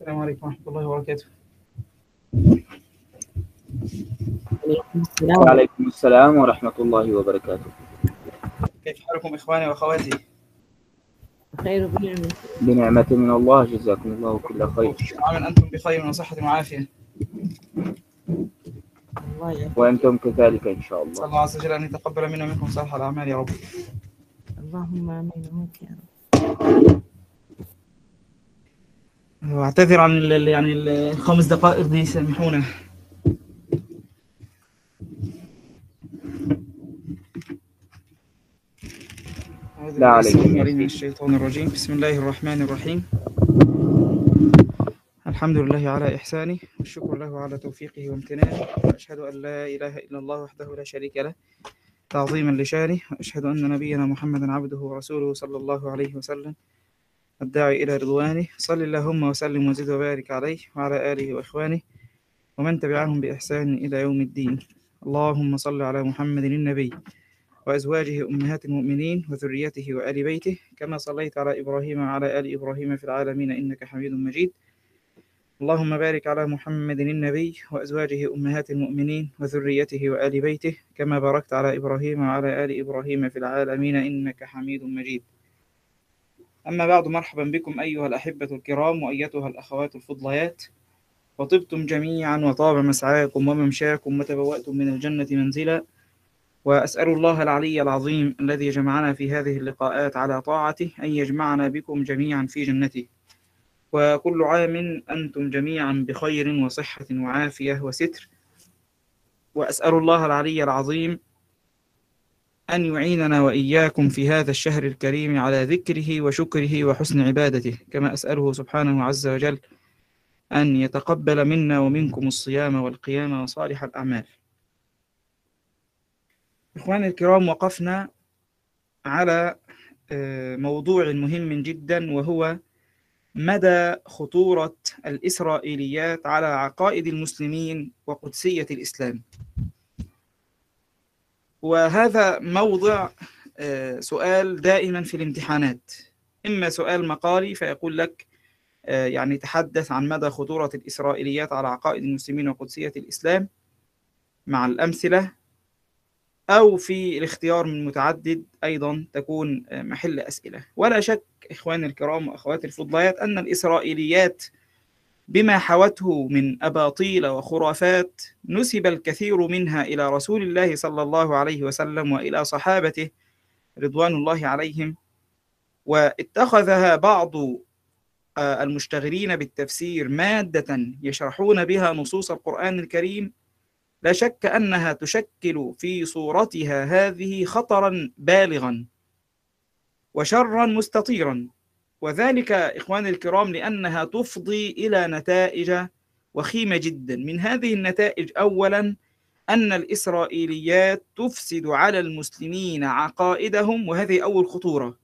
السلام عليكم ورحمة الله وبركاته. عليكم السلام وعليكم السلام ورحمة الله وبركاته. كيف حالكم إخواني وأخواتي؟ خير بنعمة بنعمة من الله جزاكم الله كل خير. عاما أنتم بخير وصحة وعافية. وأنتم كذلك إن شاء الله. الله عز وجل أن يتقبل منا ومنكم صالح الأعمال يا رب. اللهم آمين ومنك يا رب. واعتذر عن ال- يعني الخمس دقائق دي سامحونا. يا العليم من. الشيطان الرجيم. بسم الله الرحمن الرحيم. الحمد لله على إحسانه والشكر له على توفيقه وامتنانه وأشهد أن لا إله إلا الله وحده لا شريك له تعظيما لشانه وأشهد أن نبينا محمدا عبده ورسوله صلى الله عليه وسلم. الداعي إلى رضوانه صل اللهم وسلم وزد وبارك عليه وعلى آله وإخوانه ومن تبعهم بإحسان إلى يوم الدين. اللهم صل على محمد النبي وأزواجه أمهات المؤمنين وذريته وآل بيته كما صليت على إبراهيم وعلى آل إبراهيم في العالمين إنك حميد مجيد. اللهم بارك على محمد النبي وأزواجه أمهات المؤمنين وذريته وآل بيته كما باركت على إبراهيم وعلى آل إبراهيم في العالمين إنك حميد مجيد. أما بعد مرحبا بكم أيها الأحبة الكرام وأيتها الأخوات الفضليات. وطبتم جميعا وطاب مسعاكم وممشاكم وتبوأتم من الجنة منزلا. وأسأل الله العلي العظيم الذي جمعنا في هذه اللقاءات على طاعته أن يجمعنا بكم جميعا في جنته. وكل عام أنتم جميعا بخير وصحة وعافية وستر. وأسأل الله العلي العظيم أن يعيننا وإياكم في هذا الشهر الكريم على ذكره وشكره وحسن عبادته كما أسأله سبحانه عز وجل أن يتقبل منا ومنكم الصيام والقيام وصالح الأعمال. إخواني الكرام وقفنا على آه، موضوع مهم جدا وهو مدى خطورة الإسرائيليات على عقائد المسلمين وقدسية الإسلام. وهذا موضع آه، سؤال دائما في الامتحانات. إما سؤال مقالي فيقول لك آه، يعني تحدث عن مدى خطورة الإسرائيليات على عقائد المسلمين وقدسية الإسلام مع الأمثلة أو في الاختيار من متعدد أيضا تكون آه، محل أسئلة. ولا شك إخواني الكرام وأخواتي الفضليات أن الإسرائيليات بما حوته من أباطيل وخرافات نسب الكثير منها إلى رسول الله صلى الله عليه وسلم وإلى صحابته رضوان الله عليهم واتخذها بعض آه، المشتغلين بالتفسير مادة يشرحون بها نصوص القرآن الكريم. لا شك أنها تشكل في صورتها هذه خطرا بالغا وشرا مستطيرا. وذلك إخواني الكرام لأنها تفضي إلى نتائج وخيمة جدا. من هذه النتائج أولا أن الإسرائيليات تفسد على المسلمين عقائدهم وهذه أول خطورة.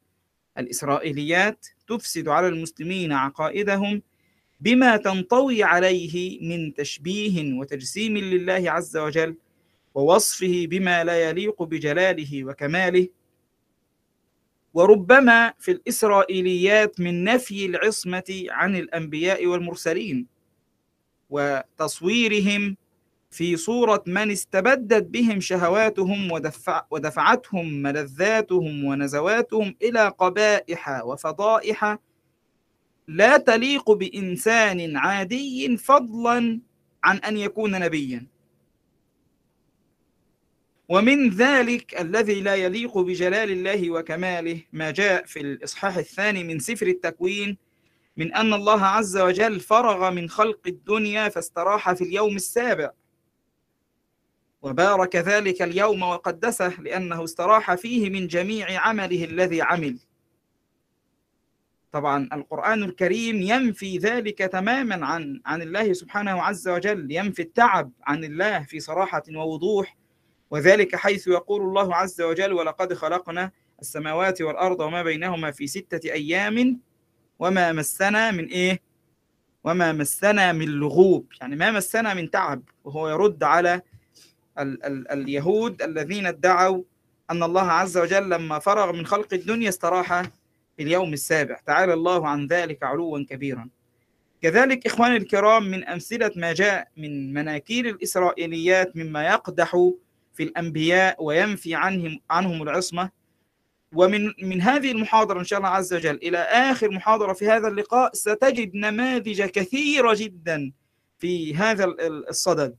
الإسرائيليات تفسد على المسلمين عقائدهم بما تنطوي عليه من تشبيه وتجسيم لله عز وجل ووصفه بما لا يليق بجلاله وكماله. وربما في الإسرائيليات من نفي العصمة عن الأنبياء والمرسلين وتصويرهم في صورة من استبدت بهم شهواتهم ودفع ودفعتهم ملذاتهم ونزواتهم إلى قبائح وفضائح لا تليق بإنسان عادي فضلا عن أن يكون نبيا. ومن ذلك الذي لا يليق بجلال الله وكماله ما جاء في الإصحاح الثاني من سفر التكوين من أن الله عز وجل فرغ من خلق الدنيا فاستراح في اليوم السابع. وبارك ذلك اليوم وقدسه لأنه استراح فيه من جميع عمله الذي عمل. طبعا القرآن الكريم ينفي ذلك تماما عن عن الله سبحانه عز وجل ينفي التعب عن الله في صراحة ووضوح وذلك حيث يقول الله عز وجل ولقد خلقنا السماوات والأرض وما بينهما في ستة أيام وما مسنا من إيه؟ وما مسنا من لغوب. يعني ما مسنا من تعب وهو يرد على ال ال اليهود الذين ادعوا أن الله عز وجل لما فرغ من خلق الدنيا استراح في اليوم السابع. تعالى الله عن ذلك علوا كبيرا. كذلك إخواني الكرام من أمثلة ما جاء من مناكير الإسرائيليات مما يقدح في الأنبياء وينفي عنهم عنهم العصمة. ومن من هذه المحاضرة إن شاء الله عز وجل إلى آخر محاضرة في هذا اللقاء ستجد نماذج كثيرة جدا في هذا الصدد.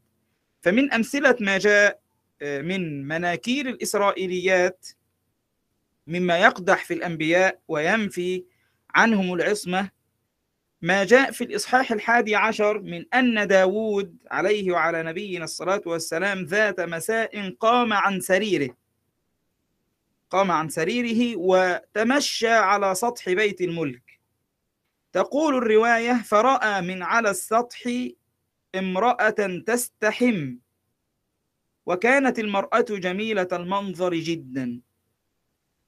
فمن أمثلة ما جاء من مناكير الإسرائيليات مما يقدح في الأنبياء وينفي عنهم العصمة. ما جاء في الإصحاح الحادي عشر من أن داود عليه وعلى نبينا الصلاة والسلام ذات مساء قام عن سريره. قام عن سريره وتمشى على سطح بيت الملك. تقول الرواية فرأى من على السطح امرأة تستحم وكانت المرأة جميلة المنظر جدا.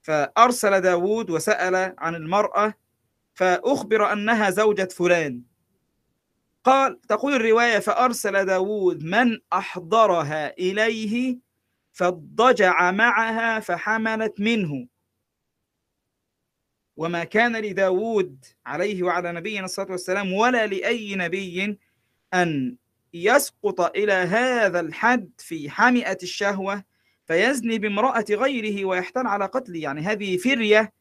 فأرسل داود وسأل عن المرأة فأخبر أنها زوجة فلان. قال تقول الرواية فأرسل داود من أحضرها إليه فاضطجع معها فحملت منه. وما كان لداود عليه وعلى نبينا الصلاة والسلام ولا لأي نبي أن يسقط إلى هذا الحد في حمئة الشهوة فيزني بامرأة غيره ويحتال على قتله. يعني هذه فرية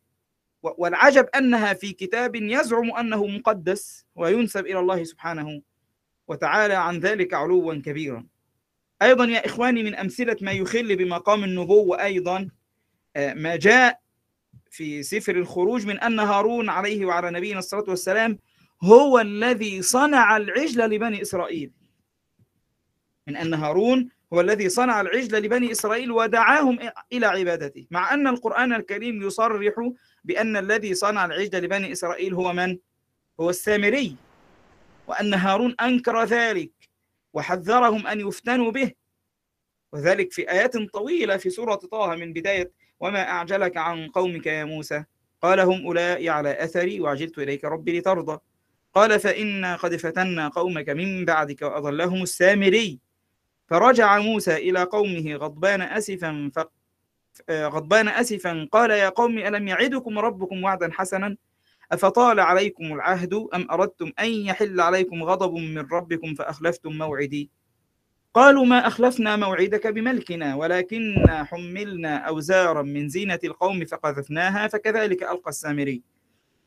والعجب أنها في كتاب يزعم أنه مقدس وينسب إلى الله سبحانه وتعالى عن ذلك علوا كبيرا. أيضا يا إخواني من أمثلة ما يخل بمقام النبوة أيضا ما جاء في سفر الخروج من أن هارون عليه وعلى نبينا الصلاة والسلام هو الذي صنع العجل لبني إسرائيل. من أن هارون هو الذي صنع العجل لبني إسرائيل ودعاهم إلى عبادته مع أن القرآن الكريم يصرح بأن الذي صنع العجل لبني إسرائيل هو من؟ هو السامري وأن هارون أنكر ذلك وحذرهم أن يفتنوا به وذلك في آيات طويلة في سورة طه من بداية وما أعجلك عن قومك يا موسى قال هم أولئك على أثري وعجلت إليك ربي لترضى قال فإنا قد فتنا قومك من بعدك وأضلهم السامري فرجع موسى إلى قومه غضبان أسفا. غضبان أسفا. قال يا قوم ألم يعدكم ربكم وعدا حسنا؟ أفطال عليكم العهد أم أردتم أن يحل عليكم غضب من ربكم فأخلفتم موعدي؟ قالوا ما أخلفنا موعدك بملكنا ولكننا حملنا أوزارا من زينة القوم فقذفناها فكذلك ألقى السامري.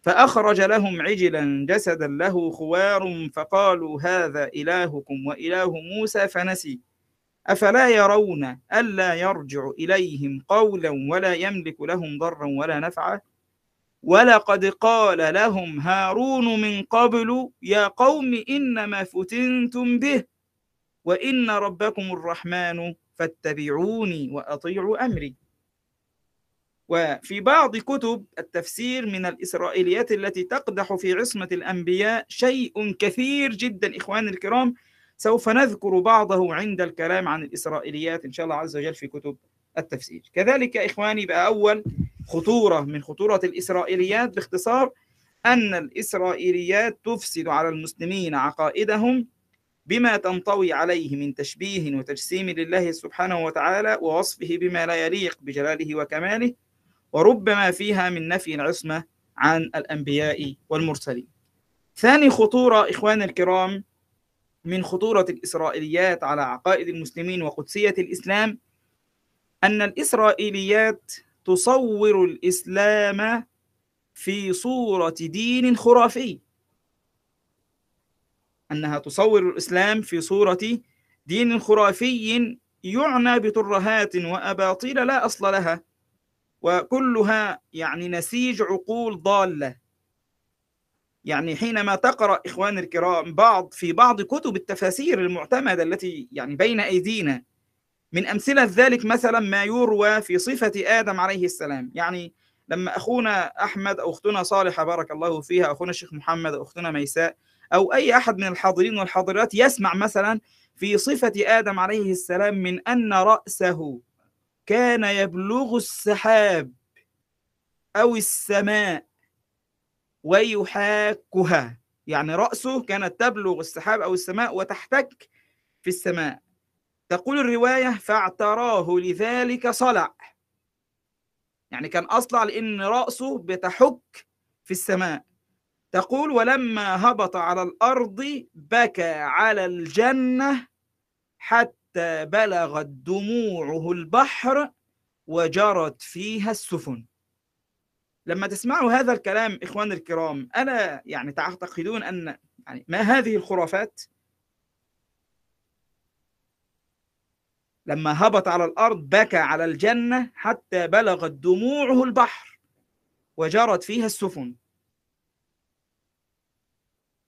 فأخرج لهم عجلا جسدا له خوار فقالوا هذا إلهكم وإله موسى فنسي. أفلا يرون ألا يرجع إليهم قولا ولا يملك لهم ضرا ولا نفعا؟ ولقد قال لهم هارون من قبل يا قوم إنما فتنتم به وإن ربكم الرحمن فاتبعوني وأطيعوا أمري. وفي بعض كتب التفسير من الإسرائيليات التي تقدح في عصمة الأنبياء شيء كثير جدا إخواني الكرام سوف نذكر بعضه عند الكلام عن الإسرائيليات إن شاء الله عز وجل في كتب التفسير. كذلك إخواني بقى أول خطورة من خطورة الإسرائيليات باختصار أن الإسرائيليات تفسد على المسلمين عقائدهم بما تنطوي عليه من تشبيه وتجسيم لله سبحانه وتعالى ووصفه بما لا يليق بجلاله وكماله وربما فيها من نفي العصمة عن الأنبياء والمرسلين. ثاني خطورة إخوان الكرام من خطورة الإسرائيليات على عقائد المسلمين وقدسية الإسلام أن الإسرائيليات تصور الإسلام في صورة دين خرافي. أنها تصور الإسلام في صورة دين خرافي يعنى بترهات وأباطيل لا أصل لها وكلها يعني نسيج عقول ضالة. يعني حينما تقرأ إخوان الكرام بعض في بعض كتب التفاسير المعتمدة التي يعني بين أيدينا من أمثلة ذلك مثلا ما يروى في صفة آدم عليه السلام. يعني لما أخونا أحمد أو أختنا صالحة بارك الله فيها أخونا الشيخ محمد أو أختنا ميساء أو أي أحد من الحاضرين والحاضرات يسمع مثلا في صفة آدم عليه السلام من أن رأسه كان يبلغ السحاب أو السماء. ويحاكها. يعني رأسه كانت تبلغ السحاب أو السماء وتحتك في السماء. تقول الرواية فاعتراه لذلك صلع. يعني كان أصلع لأن رأسه بتحك في السماء. تقول ولما هبط على الأرض بكى على الجنة حتى بلغت دموعه البحر وجرت فيها السفن. لما تسمعوا هذا الكلام إخوان الكرام ألا يعني تعتقدون أن يعني ما هذه الخرافات؟ لما هبط على الأرض بكى على الجنة حتى بلغت دموعه البحر وجرت فيها السفن.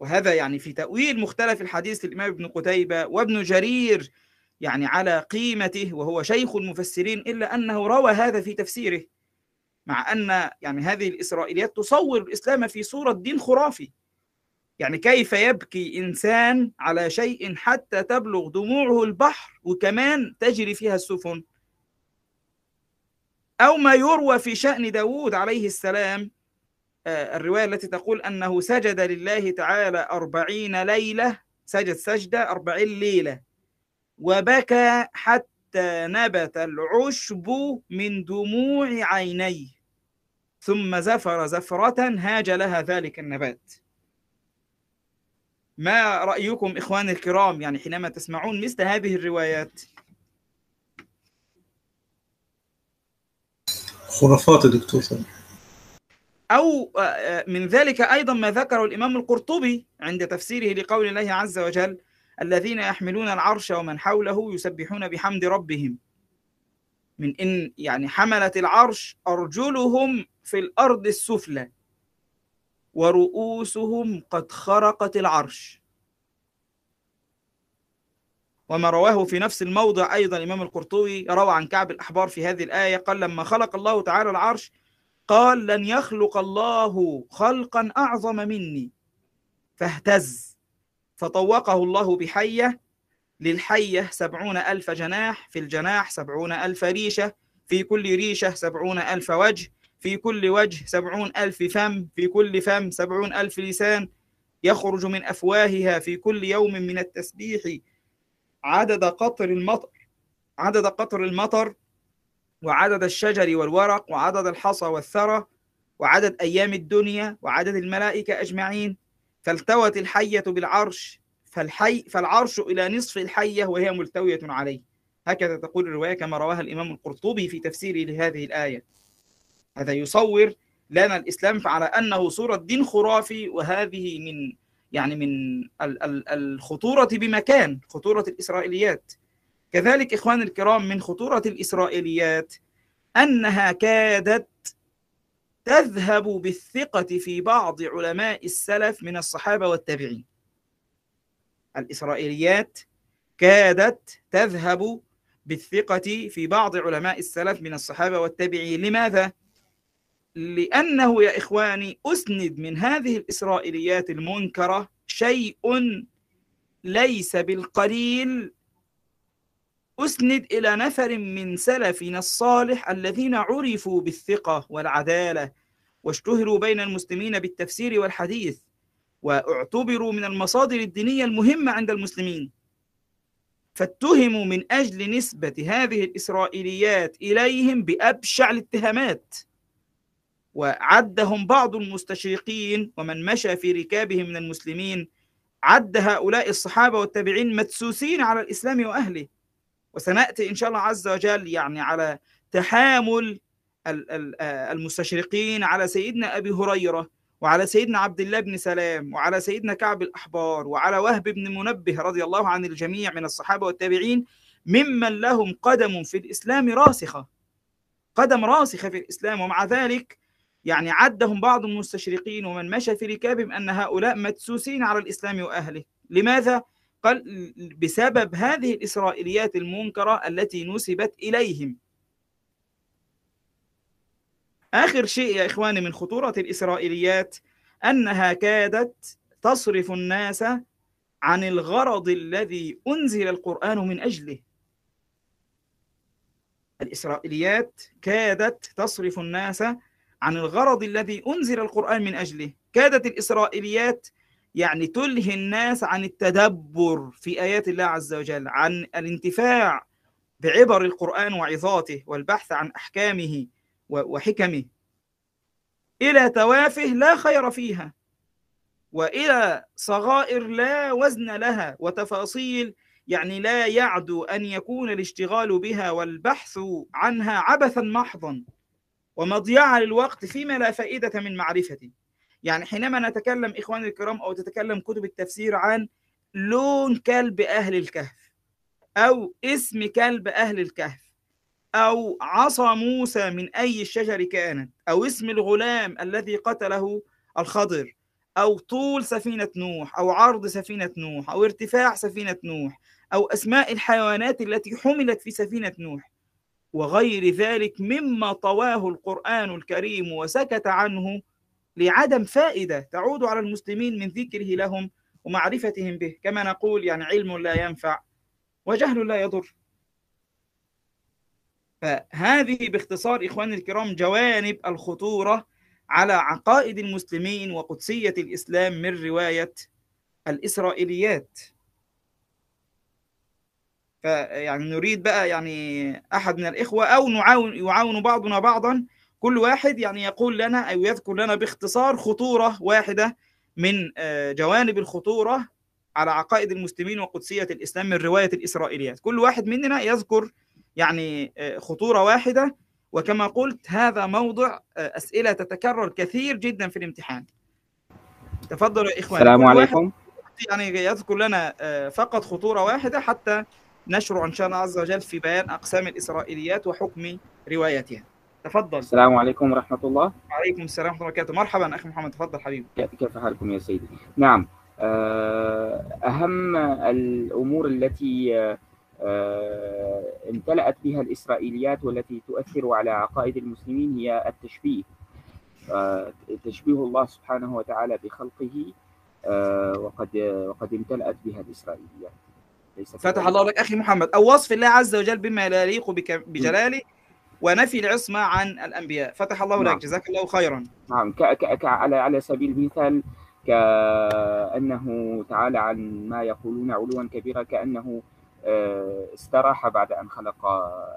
وهذا يعني في تأويل مختلف الحديث للإمام ابن قتيبة وابن جرير يعني على قيمته وهو شيخ المفسرين إلا أنه روى هذا في تفسيره. مع أن يعني هذه الإسرائيليات تصور الإسلام في صورة دين خرافي. يعني كيف يبكي إنسان على شيء حتى تبلغ دموعه البحر وكمان تجري فيها السفن. أو ما يروى في شأن داود عليه السلام الرواية التي تقول أنه سجد لله تعالى أربعين ليلة سجد سجدة أربعين ليلة. وبكى حتى نبت العشب من دموع عينيه. ثم زفر زفرة هاج لها ذلك النبات. ما رأيكم إخواني الكرام؟ يعني حينما تسمعون مثل هذه الروايات. خرافات دكتور أو من ذلك أيضا ما ذكره الإمام القرطبي عند تفسيره لقول الله عز وجل الذين يحملون العرش ومن حوله يسبحون بحمد ربهم. من إن يعني حملة العرش أرجلهم في الأرض السفلى ورؤوسهم قد خرقت العرش. وما رواه في نفس الموضع أيضا الإمام القرطبي روى عن كعب الأحبار في هذه الآية قال لما خلق الله تعالى العرش قال لن يخلق الله خلقا أعظم مني فاهتز. فطوقه الله بحية للحية سبعون ألف جناح في الجناح سبعون ألف ريشة في كل ريشة سبعون ألف وجه في كل وجه سبعون ألف فم في كل فم سبعون ألف لسان. يخرج من أفواهها في كل يوم من التسبيح عدد قطر المطر عدد قطر المطر وعدد الشجر والورق وعدد الحصى والثرى وعدد أيام الدنيا وعدد الملائكة أجمعين. فالتوت الحية بالعرش فالحي فالعرش إلى نصف الحية وهي ملتوية عليه. هكذا تقول الرواية كما رواها الإمام القرطبي في تفسيره لهذه الآية. هذا يصور لنا الإسلام على أنه صورة دين خرافي وهذه من يعني من الخطورة بمكان خطورة الإسرائيليات. كذلك إخوان الكرام من خطورة الإسرائيليات أنها كادت تذهب بالثقة في بعض علماء السلف من الصحابة والتابعين. الإسرائيليات كادت تذهب بالثقة في بعض علماء السلف من الصحابة والتابعين. لماذا؟ لأنه يا إخواني أسند من هذه الإسرائيليات المنكرة شيء ليس بالقليل. أسند إلى نفر من سلفنا الصالح الذين عرفوا بالثقة والعدالة واشتهروا بين المسلمين بالتفسير والحديث. واعتبروا من المصادر الدينية المهمة عند المسلمين. فاتهموا من أجل نسبة هذه الإسرائيليات إليهم بأبشع الاتهامات. وعدهم بعض المستشرقين ومن مشى في ركابهم من المسلمين عد هؤلاء الصحابة والتابعين مدسوسين على الإسلام وأهله. وسنأتي إن شاء الله عز وجل يعني على تحامل المستشرقين على سيدنا أبي هريرة وعلى سيدنا عبد الله بن سلام وعلى سيدنا كعب الأحبار وعلى وهب بن منبه رضي الله عن الجميع من الصحابة والتابعين ممن لهم قدم في الإسلام راسخة. قدم راسخة في الإسلام ومع ذلك يعني عدهم بعض المستشرقين ومن مشى في ركابهم أن هؤلاء مدسوسين على الإسلام وأهله. لماذا؟ قال بسبب هذه الإسرائيليات المنكرة التي نسبت إليهم. آخر شيء يا إخواني من خطورة الإسرائيليات أنها كادت تصرف الناس عن الغرض الذي أنزل القرآن من أجله. الإسرائيليات كادت تصرف الناس عن الغرض الذي أنزل القرآن من أجله. كادت الإسرائيليات يعني تلهي الناس عن التدبر في آيات الله عز وجل عن الانتفاع بعبر القرآن وعظاته والبحث عن أحكامه. وحكمه. إلى توافه لا خير فيها وإلى صغائر لا وزن لها وتفاصيل يعني لا يعدو أن يكون الاشتغال بها والبحث عنها عبثا محضا ومضيعه للوقت فيما لا فائدة من معرفته. يعني حينما نتكلم إخواني الكرام أو تتكلم كتب التفسير عن لون كلب أهل الكهف أو اسم كلب أهل الكهف أو عصا موسى من أي الشجر كانت أو اسم الغلام الذي قتله الخضر أو طول سفينة نوح أو عرض سفينة نوح أو ارتفاع سفينة نوح أو أسماء الحيوانات التي حملت في سفينة نوح وغير ذلك مما طواه القرآن الكريم وسكت عنه لعدم فائدة تعود على المسلمين من ذكره لهم ومعرفتهم به. كما نقول يعني علم لا ينفع وجهل لا يضر. فهذه باختصار إخواني الكرام جوانب الخطورة على عقائد المسلمين وقدسية الإسلام من رواية الإسرائيليات. فيعني نريد بقى يعني أحد من الإخوة أو نعاون يعاون بعضنا بعضا. كل واحد يعني يقول لنا أو يذكر لنا باختصار خطورة واحدة من جوانب الخطورة على عقائد المسلمين وقدسية الإسلام من رواية الإسرائيليات. كل واحد مننا يذكر يعني خطورة واحدة. وكما قلت هذا موضع أسئلة تتكرر كثير جدا في الامتحان. تفضلوا يا إخوان السلام عليكم. يعني يذكر لنا فقط خطورة واحدة حتى نشرع إن شاء الله عز وجل في بيان أقسام الإسرائيليات وحكم روايتها. تفضل. السلام عليكم ورحمة الله. وعليكم السلام ورحمة الله وبركاته. مرحبا أخي محمد. تفضل حبيبي. كيف حالكم يا سيدي. نعم أهم الأمور التي امتلأت بها الإسرائيليات والتي تؤثر على عقائد المسلمين هي التشبيه. تشبيه الله سبحانه وتعالى بخلقه وقد وقد امتلأت بها الإسرائيليات. فتح الله لك أخي محمد. أو وصف الله عز وجل بما لا يليق بجلاله ونفي العصمة عن الأنبياء. فتح الله نعم. لك جزاك الله خيرا. نعم. ك... ك... على على سبيل المثال كأنه تعالى عن ما يقولون علوا كبيرا كأنه استراح بعد أن خلق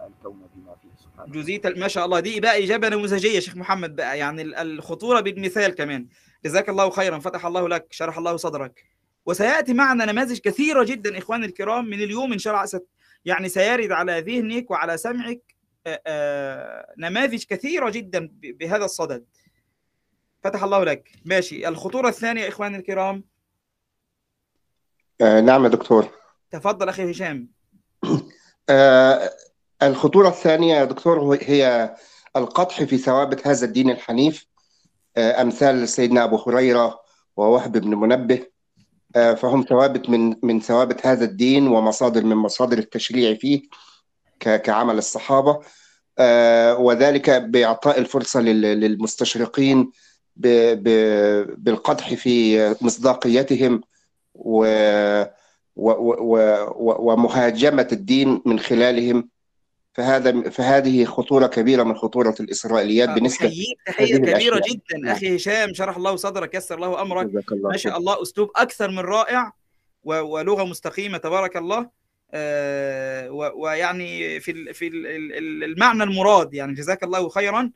الكون بما فيه سبحانه. جزيت ما شاء الله. دي بقى إجابة نموذجية شيخ محمد. بقى يعني الخطورة بالمثال كمان. جزاك الله خيرا. فتح الله لك شرح الله صدرك. وسيأتي معنا نماذج كثيرة جدا اخواني الكرام من اليوم إن شاء الله يعني سيرد على ذهنك وعلى سمعك نماذج كثيرة جدا بهذا الصدد. فتح الله لك. ماشي. الخطورة الثانية اخواني الكرام. آه نعم يا دكتور. تفضل أخي هشام. آه الخطورة الثانية يا دكتور هي القدح في ثوابت هذا الدين الحنيف. آه أمثال سيدنا أبو هريرة ووهب بن منبه. آه فهم ثوابت من من ثوابت هذا الدين ومصادر من مصادر التشريع فيه كعمل الصحابة. آه وذلك بإعطاء الفرصة للمستشرقين بالقدح في مصداقيتهم و ومهاجمة الدين من خلالهم. فهذا فهذه خطورة كبيرة من خطورة الإسرائيليات بالنسبة أحييك تحية كبيرة جدا أخي هشام شرح الله صدرك يسر الله أمرك. الله ما شاء الله أسلوب أكثر من رائع ولغة مستقيمة تبارك الله. آه ويعني في في المعنى المراد يعني جزاك الله خيرا.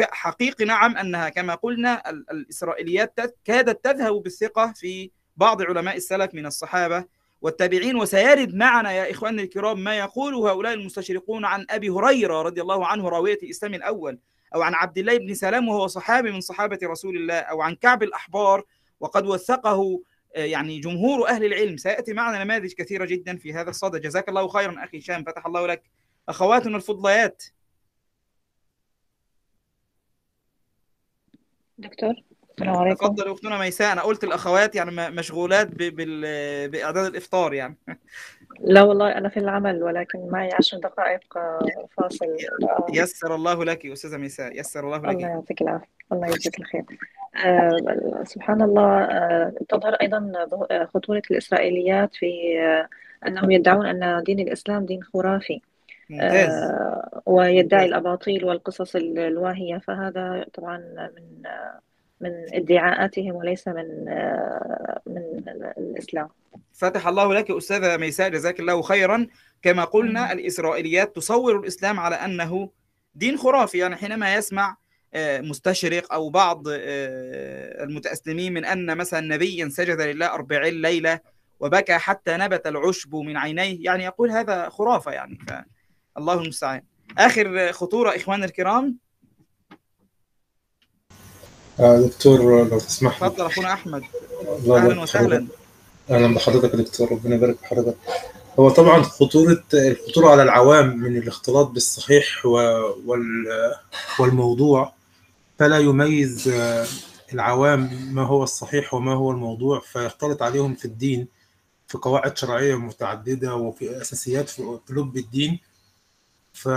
حقيقي نعم أنها كما قلنا الإسرائيليات كادت تذهب بالثقة في بعض علماء السلف من الصحابة والتابعين وسيرد معنا يا إخواننا الكرام ما يقوله هؤلاء المستشرقون عن أبي هريرة رضي الله عنه راوية الإسلام الأول أو عن عبد الله بن سلام وهو صحابي من صحابة رسول الله أو عن كعب الأحبار وقد وثقه يعني جمهور أهل العلم. سيأتي معنا نماذج كثيرة جدا في هذا الصدد. جزاك الله خيرا أخي هشام فتح الله لك. أخواتنا الفضليات. دكتور. السلام عليكم اختنا ميساء أنا قلت الأخوات يعني مشغولات بإعداد الإفطار يعني. لا والله أنا في العمل ولكن معي عشر دقائق فاصل. يسر الله لك أستاذة ميساء. يسر الله لك. الله يعطيك العافية. الله يجزيك الخير. آه سبحان الله آه تظهر أيضا خطورة الإسرائيليات في آه أنهم يدعون أن دين الإسلام دين خرافي. ممتاز. آه ويدعي الأباطيل والقصص الواهية. فهذا طبعا من آه من ادعاءاتهم وليس من من الإسلام. فتح الله لك أستاذة ميساء جزاك الله خيرا. كما قلنا الإسرائيليات تصور الإسلام على أنه دين خرافي. يعني حينما يسمع آه، مستشرق أو بعض آه، المتأسلمين من أن مثلا نبيا سجد لله أربعين ليلة وبكى حتى نبت العشب من عينيه يعني يقول هذا خرافة يعني. فالله المستعان. آخر خطورة إخواننا الكرام. دكتور لو تسمح لي. تفضل أخونا أحمد. أهلا. وسهلا. أهلا بحضرتك يا دكتور ربنا يبارك في حضرتك. هو طبعا خطورة الخطورة على العوام من الاختلاط بالصحيح والموضوع فلا يميز آه، العوام ما هو الصحيح وما هو الموضوع فيختلط عليهم في الدين في قواعد شرعية متعددة وفي أساسيات في في لب الدين. ف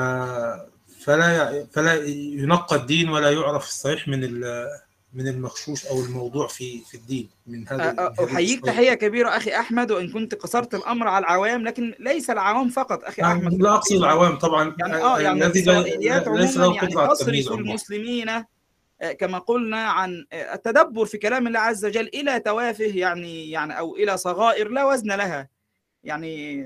فلا فلا ينقى الدين ولا يعرف الصحيح من ال- من المغشوش أو الموضوع في في الدين من هذا أحييك. تحية كبيرة أخي أحمد وإن كنت قصرت الأمر على العوام لكن ليس العوام فقط أخي أحمد في لا أقصد. العوام طبعا يعني آه يعني الاسرائيليات عموما يعني تصرف المسلمين آه، كما قلنا عن آه، التدبر في كلام الله عز وجل إلى توافه يعني يعني أو إلى صغائر لا وزن لها يعني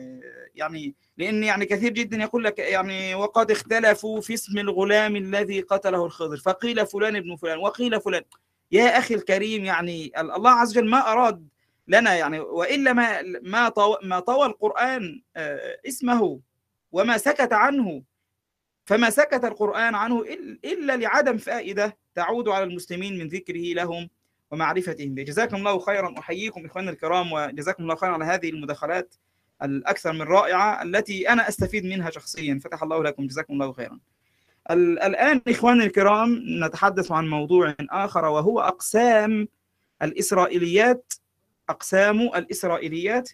يعني لأن يعني كثير جدا يقول لك يعني وقد اختلفوا في اسم الغلام الذي قتله الخضر فقيل فلان ابن فلان وقيل فلان. يا أخي الكريم يعني الله عز وجل ما أراد لنا يعني وإلا ما ما طوى ما طوى القرآن آه، اسمه وما سكت عنه. فما سكت القرآن عنه إلا لعدم فائدة تعود على المسلمين من ذكره لهم ومعرفتهم به. جزاكم الله خيرا. أحييكم إخواننا الكرام وجزاكم الله خيرا على هذه المداخلات. الأكثر من رائعة التي أنا أستفيد منها شخصيا. فتح الله لكم جزاكم الله خيرا. ال- الآن إخواني الكرام نتحدث عن موضوع آخر وهو أقسام الإسرائيليات أقسام الإسرائيليات.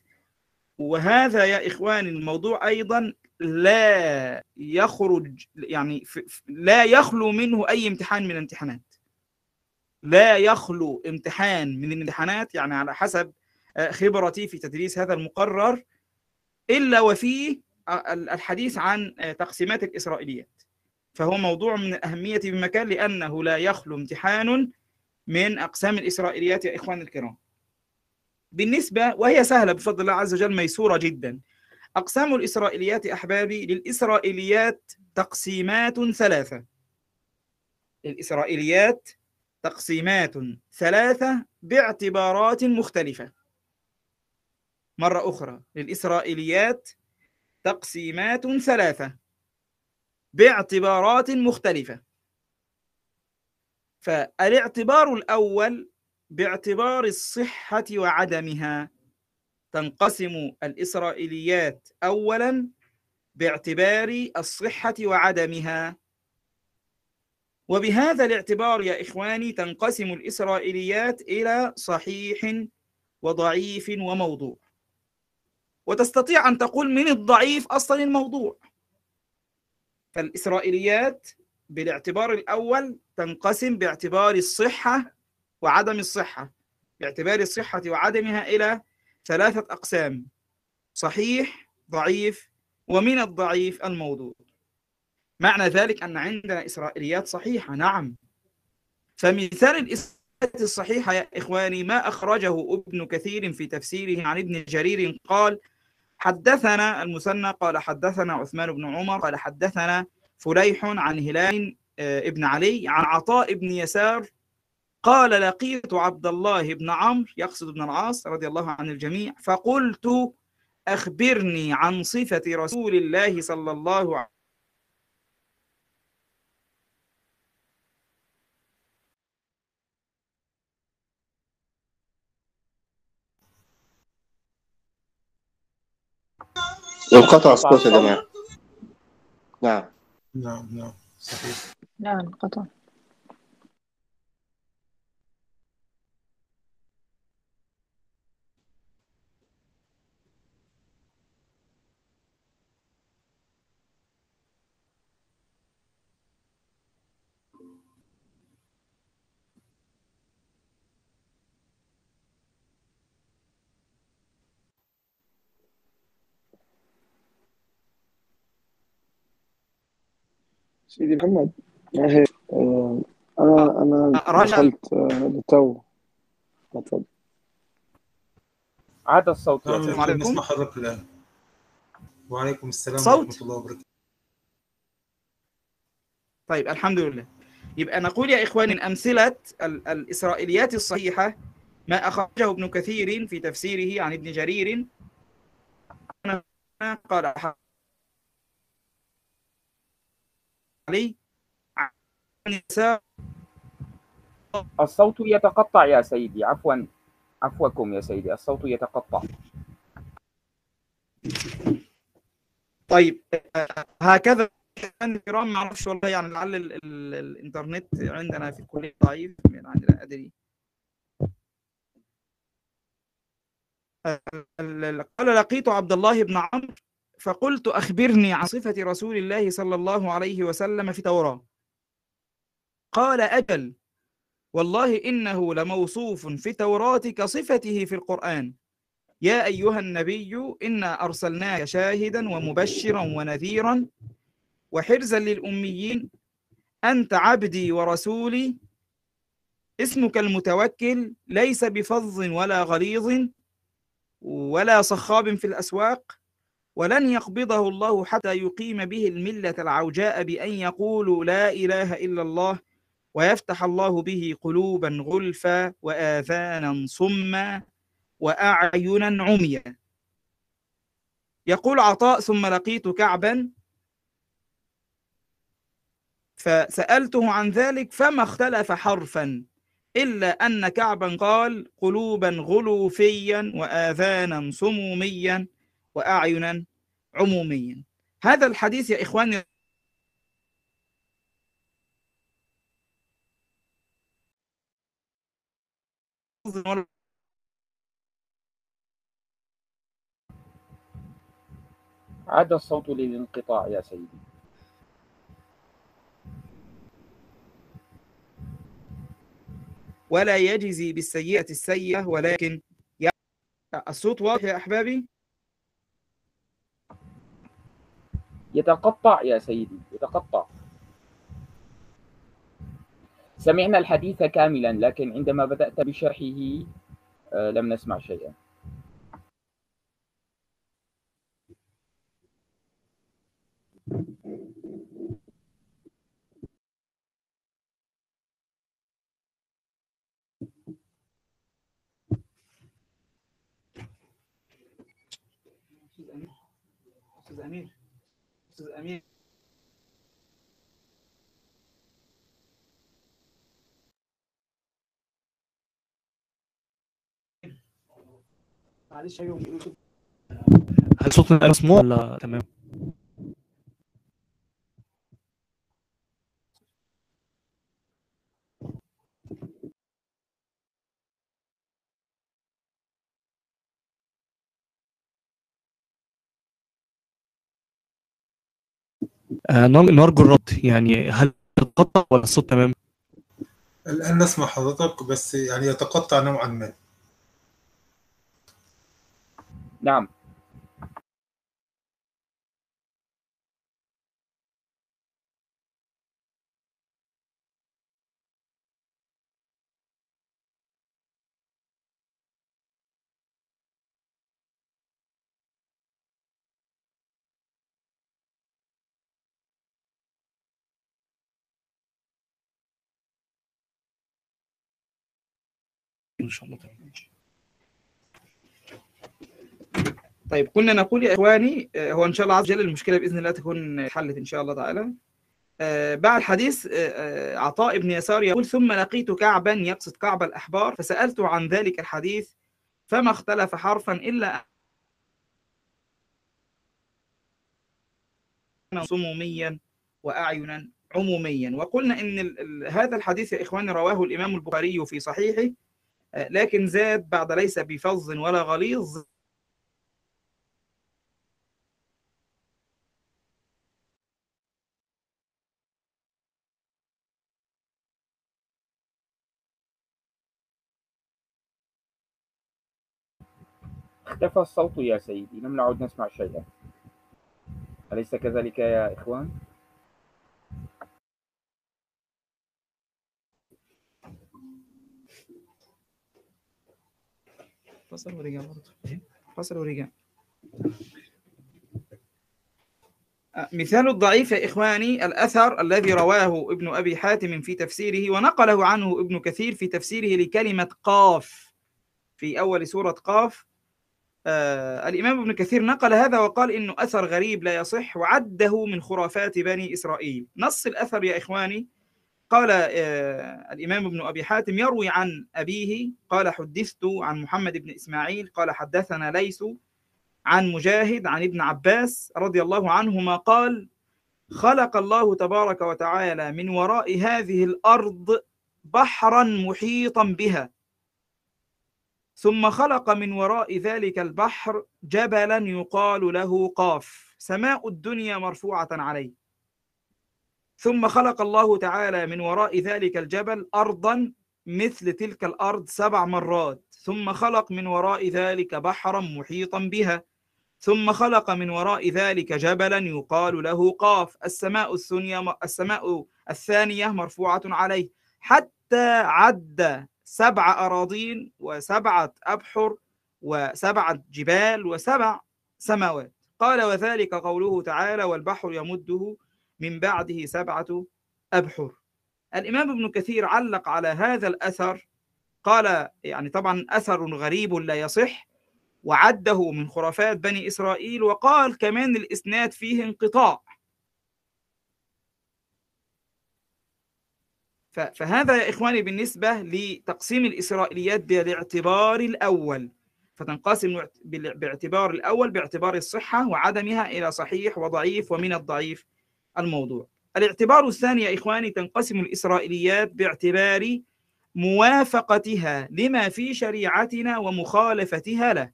وهذا يا إخواني الموضوع أيضا لا يخرج يعني لا يخلو منه أي امتحان من الامتحانات. لا يخلو امتحان من الامتحانات. يعني على حسب آه، خبرتي في تدريس هذا المقرر إلا وفيه آه، الحديث عن آه، تقسيمات الإسرائيليات. فهو موضوع من الأهمية بمكان لأنه لا يخلو امتحان من أقسام الإسرائيليات يا إخواني الكرام. بالنسبة وهي سهلة بفضل الله عز وجل ميسورة جدا. أقسام الإسرائيليات أحبابي للإسرائيليات تقسيمات ثلاثة. للإسرائيليات تقسيمات ثلاثة باعتبارات مختلفة. مرة أخرى. للإسرائيليات تقسيمات ثلاثة. باعتبارات مختلفة. فالاعتبار الأول باعتبار الصحة وعدمها. تنقسم الإسرائيليات أولا باعتبار الصحة وعدمها. وبهذا الاعتبار يا إخواني تنقسم الإسرائيليات إلى صحيح وضعيف وموضوع. وتستطيع أن تقول من الضعيف أصلا الموضوع. فالإسرائيليات بالاعتبار الأول تنقسم باعتبار الصحة وعدم الصحة باعتبار الصحة وعدمها إلى ثلاثة أقسام صحيح ضعيف ومن الضعيف الموضوع. معنى ذلك أن عندنا إسرائيليات صحيحة نعم. فمثال الإسرائيليات الصحيحة يا إخواني ما أخرجه ابن كثير في تفسيره عن ابن جرير قال حدثنا المثنى قال حدثنا عثمان بن عمر قال حدثنا فليح عن هلال آه، ابن علي عن عطاء بن يسار قال لقيت عبد الله بن عمرو يقصد ابن العاص رضي الله عن الجميع فقلت أخبرني عن صفة رسول الله صلى الله انقطع الصوت يا جماعة. نعم. نعم نعم. صحيح. نعم قطع سيدي محمد آه، أنا أنا رجل. دخلت آه، للتو اتفضل عاد الصوت. السلام عليكم. نسمع حضرتك الآن وعليكم السلام صوت. ورحمة الله وبركاته طيب الحمد لله يبقى نقول يا إخواني من أمثلة ال- الإسرائيليات الصحيحة ما أخرجه ابن كثير في تفسيره عن ابن جرير قال علي. الصوت يتقطع يا سيدي. عفوا. عفوكم يا سيدي. الصوت يتقطع. طيب هكذا. الكرام ما أعرفش والله يعني لعل ال ال الإنترنت عندنا في الكلية ضعيف لا أدري. ال- ال- قال لقيت عبد الله بن عمرو. فقلت أخبرني عن صفة رسول الله صلى الله عليه وسلم في التوراه قال أجل والله إنه لموصوف في التوراه كصفته في القرآن. يا أيها النبي إنا أرسلناك شاهدا ومبشرا ونذيرا وحرزا للأميين. أنت عبدي ورسولي. اسمك المتوكل. ليس بفظ ولا غليظ ولا صخاب في الأسواق. ولن يقبضه الله حتى يقيم به الملة العوجاء بأن يقولوا لا إله إلا الله ويفتح الله به قلوبا غلفا وآذانا صما وأعينا عميا. يقول عطاء ثم لقيت كعبا. فسألته عن ذلك فما اختلف حرفا إلا أن كعبا قال قلوبا غلوفيا وآذانا صموميا وأعينا عموميا. هذا الحديث يا إخواني عاد الصوت للانقطاع يا سيدي. ولا يجزي بالسيئة السيئة ولكن الصوت واضح يا أحبابي؟ يتقطع يا سيدي يتقطع. سمعنا الحديث كاملا لكن عندما بدأت بشرحه آه، لم نسمع شيئا. معلش كده. هل صوتنا مسموع ولا تمام؟ آه، نر- نرجو الرد يعني هل تتقطع ولا الصوت تمام؟ الآن نسمع حضرتك بس يعني يتقطع نوعا ما نعم إن شاء الله تمام طيب كنا نقول يا إخواني آه، هو إن شاء الله عز وجل المشكلة بإذن الله تكون حلت إن شاء الله تعالى. آه، بعد حديث آه، عطاء بن يسار يقول ثم لقيت كعبا يقصد كعب الأحبار فسألته عن ذلك الحديث فما اختلف حرفا أن صموميا وأعينا عموميا. وقلنا ال- هذا الحديث يا إخواني رواه الإمام البخاري في صحيحه لكن زاد بعد ليس بفظ ولا غليظ اختفى الصوت يا سيدي. لم نعد نسمع شيئا. أليس كذلك يا إخوان؟ فصل ورجع برضه. فصل ورجع مثال الضعيف يا إخواني الأثر الذي رواه ابن أبي حاتم في تفسيره ونقله عنه ابن كثير في تفسيره لكلمة قاف. في أول سورة قاف آه الإمام ابن كثير نقل هذا وقال إنه أثر غريب لا يصح وعده من خرافات بني إسرائيل. نص الأثر يا إخواني. قال آه الإمام ابن أبي حاتم يروي عن أبيه قال حدثت عن محمد بن إسماعيل قال حدثنا ليس عن مجاهد عن ابن عباس رضي الله عنهما قال خلق الله تبارك وتعالى من وراء هذه الأرض بحرا محيطا بها ثم خلق من وراء ذلك البحر جبلا يقال له قاف. سماء الدنيا مرفوعة عليه. ثم خلق الله تعالى من وراء ذلك الجبل أرضا مثل تلك الأرض سبع مرات. ثم خلق من وراء ذلك بحرا محيطا بها. ثم خلق من وراء ذلك جبلا يقال له قاف. السماء الثانية السماء الثانية مرفوعة عليه. حتى عد سبع أراضين وسبعة أبحر وسبعة جبال وسبع سماوات. قال وذلك قوله تعالى والبحر يمده من بعده سبعة أبحر. الإمام ابن كثير علق على هذا الأثر قال يعني طبعا أثر غريب لا يصح وعده من خرافات بني إسرائيل وقال كمان الإسناد فيه انقطاع. فهذا يا إخواني بالنسبة لتقسيم الإسرائيليات بالاعتبار الأول. فتنقسم باعتبار الأول باعتبار الصحة وعدمها إلى صحيح وضعيف ومن الضعيف الموضوع. الاعتبار الثاني يا إخواني تنقسم الإسرائيليات باعتبار موافقتها لما في شريعتنا ومخالفتها له.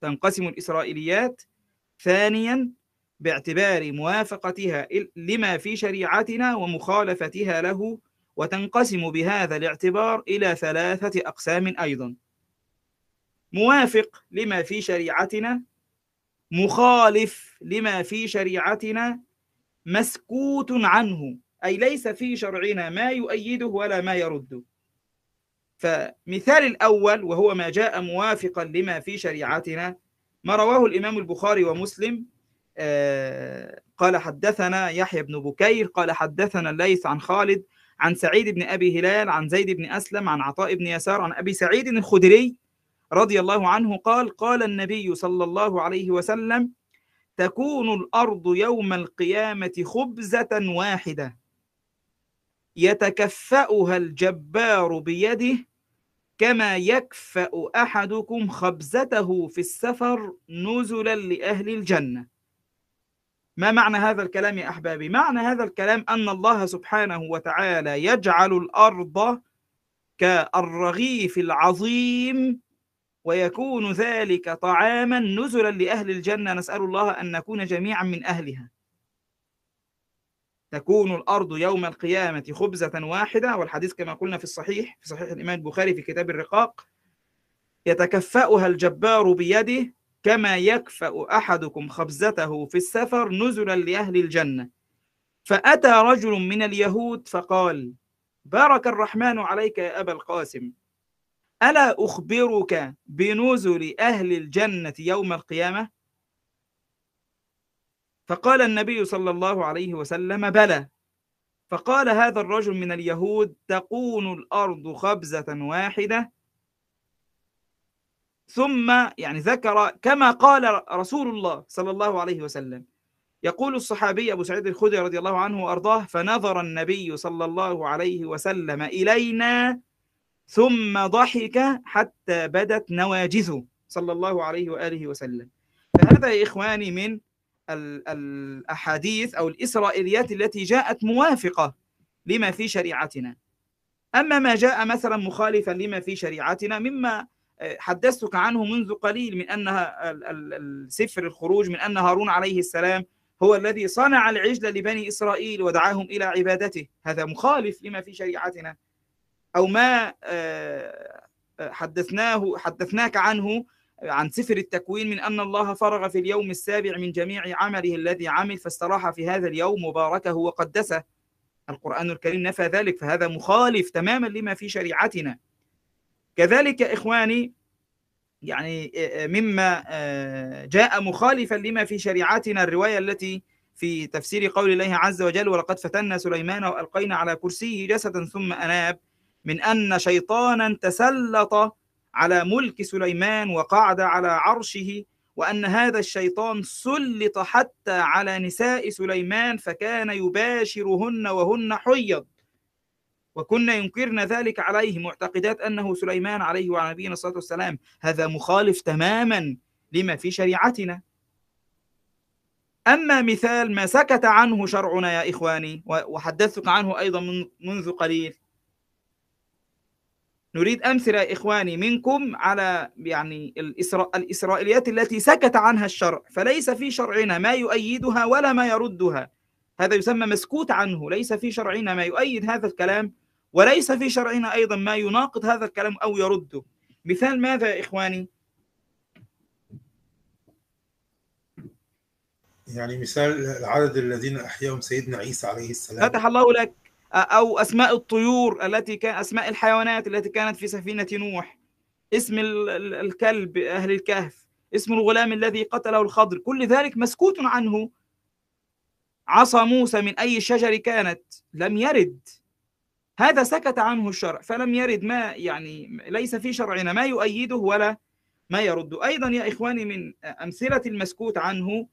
تنقسم الإسرائيليات ثانيا باعتبار موافقتها لما في شريعتنا ومخالفتها له وتنقسم بهذا الاعتبار إلى ثلاثة أقسام أيضا. موافق لما في شريعتنا مخالف لما في شريعتنا مسكوت عنه. أي ليس في شرعنا ما يؤيده ولا ما يرده. فمثال الأول وهو ما جاء موافقا لما في شريعتنا ما رواه الإمام البخاري ومسلم قال حدثنا يحيى بن بكير قال حدثنا الليث عن خالد عن سعيد بن أبي هلال عن زيد بن أسلم عن عطاء بن يسار عن أبي سعيد الخدري رضي الله عنه قال قال النبي صلى الله عليه وسلم تكون الأرض يوم القيامة خبزة واحدة يتكفأها الجبار بيده كما يكفأ أحدكم خبزته في السفر نزلا لأهل الجنة ما معنى هذا الكلام يا أحبابي؟ معنى هذا الكلام أن الله سبحانه وتعالى يجعل الأرض كالرغيف العظيم ويكون ذلك طعاما نزلا لأهل الجنة نسأل الله أن نكون جميعا من أهلها تكون الأرض يوم القيامة خبزة واحدة والحديث كما قلنا في الصحيح في صحيح الإمام البخاري في كتاب الرقاق يتكفأها الجبار بيده كما يكفأ أحدكم خبزته في السفر نزلا لأهل الجنة فأتى رجل من اليهود فقال بارك الرحمن عليك يا أبا القاسم ألا أخبرك بنزل أهل الجنة يوم القيامة؟ فقال النبي صلى الله عليه وسلم بلى فقال هذا الرجل من اليهود تكون الأرض خبزة واحدة ثم يعني ذكر كما قال رسول الله صلى الله عليه وسلم. يقول الصحابي أبو سعيد الخدري رضي الله عنه وأرضاه فنظر النبي صلى الله عليه وسلم إلينا ثم ضحك حتى بدت نواجذه. صلى الله عليه وآله وسلم. فهذا يا إخواني من الأحاديث أو الإسرائيليات التي جاءت موافقة لما في شريعتنا. أما ما جاء مثلا مخالفا لما في شريعتنا مما حدثتك عنه منذ قليل من أنها السفر الخروج من أن هارون عليه السلام هو الذي صنع العجل لبني إسرائيل ودعاهم إلى عبادته. هذا مخالف لما في شريعتنا. أو ما حدثناه حدثناك عنه عن سفر التكوين من أن الله فرغ في اليوم السابع من جميع عمله الذي عمل فاستراح في هذا اليوم مباركه وقدسه. القرآن الكريم نفى ذلك فهذا مخالف تماما لما في شريعتنا. كذلك إخواني يعني مما جاء مخالفا لما في شريعتنا الرواية التي في تفسير قول الله عز وجل ولقد فتنا سليمان وألقينا على كرسيه جسدا ثم أناب من أن شيطانا تسلط على ملك سليمان وقعد على عرشه وأن هذا الشيطان سلط حتى على نساء سليمان فكان يباشرهن وهن حيض. وكنا ينكرن ذلك عليه معتقدات أنه سليمان عليه وعلى نبينا الصلاة والسلام هذا مخالف تماما لما في شريعتنا. أما مثال ما سكت عنه شرعنا يا إخواني وحدثتك عنه أيضا من منذ قليل. نريد أمثلة يا إخواني منكم على يعني الإسرا... الإسرائيليات التي سكت عنها الشرع فليس في شرعنا ما يؤيدها ولا ما يردها. هذا يسمى مسكوت عنه ليس في شرعنا ما يؤيد هذا الكلام وليس في شرعنا أيضا ما يناقض هذا الكلام أو يرده. مثال ماذا يا إخواني؟ يعني مثال العدد الذين أحياهم سيدنا عيسى عليه السلام. فتح الله لك أو أسماء الطيور التي كان أسماء الحيوانات التي كانت في سفينة نوح. اسم الكلب أهل الكهف. اسم الغلام الذي قتله الخضر. كل ذلك مسكوت عنه. عصا موسى من أي شجر كانت. لم يرد. هذا سكت عنه الشرع فلم يرد ما يعني ليس في شرعنا ما يؤيده ولا ما يرد أيضا يا إخواني من أمثلة المسكوت عنه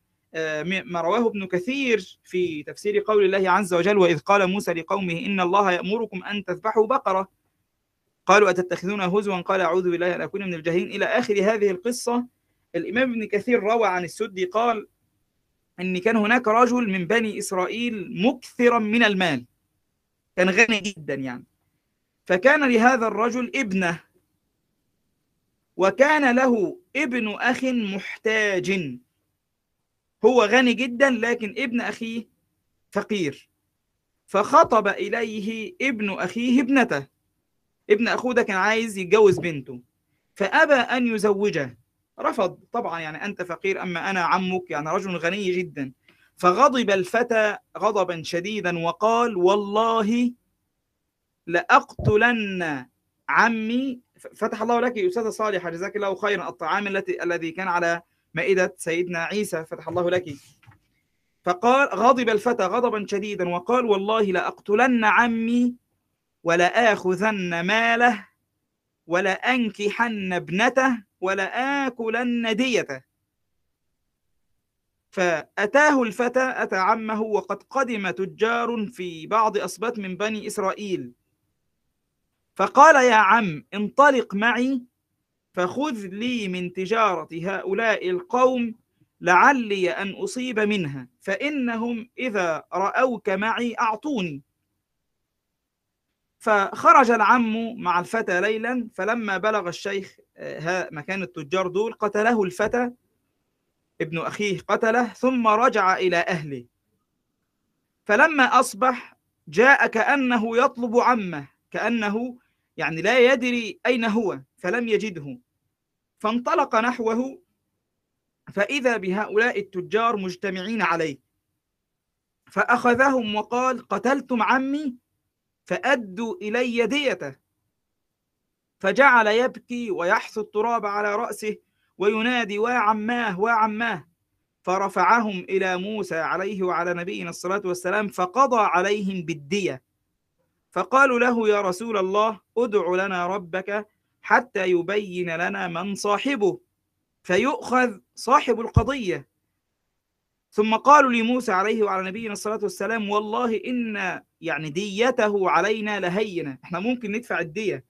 ما رواه ابن كثير في تفسير قول الله عز وجل وإذ قال موسى لقومه إن الله يأمركم أن تذبحوا بقرة قالوا أتتخذون هزوا؟ قال أعوذ بالله أن أكون من الجاهلين. إلى آخر هذه القصة الإمام ابن كثير روى عن السدي قال أن كان هناك رجل من بني إسرائيل مكثرا من المال. كان غني جدا يعني. فكان لهذا الرجل ابنه. وكان له ابن أخ محتاج. هو غني جدا لكن ابن أخيه فقير. فخطب إليه ابن أخيه ابنته. ابن أخوه ده كان عايز يتجوز بنته. فأبى أن يزوجه. رفض. طبعا يعني أنت فقير أما أنا عمك يعني رجل غني جدا. فغضب الفتى غضبا شديدا وقال والله لأقتلن عمي. فتح الله لك يا أستاذة صالحة جزاك الله خيرا الطعام التي الذي كان على مائدة سيدنا عيسى. فتح الله لك. فقال غضب الفتى غضبا شديدا وقال والله لأقتلن عمي ولا آخذن ماله ولا أنكحن ابنته ولا آكلن ديته. فأتاه الفتى أتى عمه وقد قدم تجار في بعض أصبات من بني إسرائيل. فقال يا عم انطلق معي فخذ لي من تجارة هؤلاء القوم لعلي أن أصيب منها فإنهم إذا رأوك معي أعطوني. فخرج العم مع الفتى ليلا فلما بلغ الشيخ مكان التجار دول قتله الفتى. ابن أخيه قتله ثم رجع إلى أهله. فلما أصبح جاء كأنه يطلب عمه كأنه يعني لا يدري أين هو فلم يجده. فانطلق نحوه فإذا بهؤلاء التجار مجتمعين عليه. فأخذهم وقال قتلتم عمي؟ فأدوا إلي ديته. فجعل يبكي ويحث التراب على رأسه وينادي وعماه وعماه فرفعهم إلى موسى عليه وعلى نبينا الصلاة والسلام فقضى عليهم بالدية. فقالوا له يا رسول الله ادع لنا ربك حتى يبين لنا من صاحبه. فيؤخذ صاحب القضية. ثم قالوا لموسى عليه وعلى نبينا الصلاة والسلام والله إن يعني ديته علينا لهينة. إحنا ممكن ندفع الدية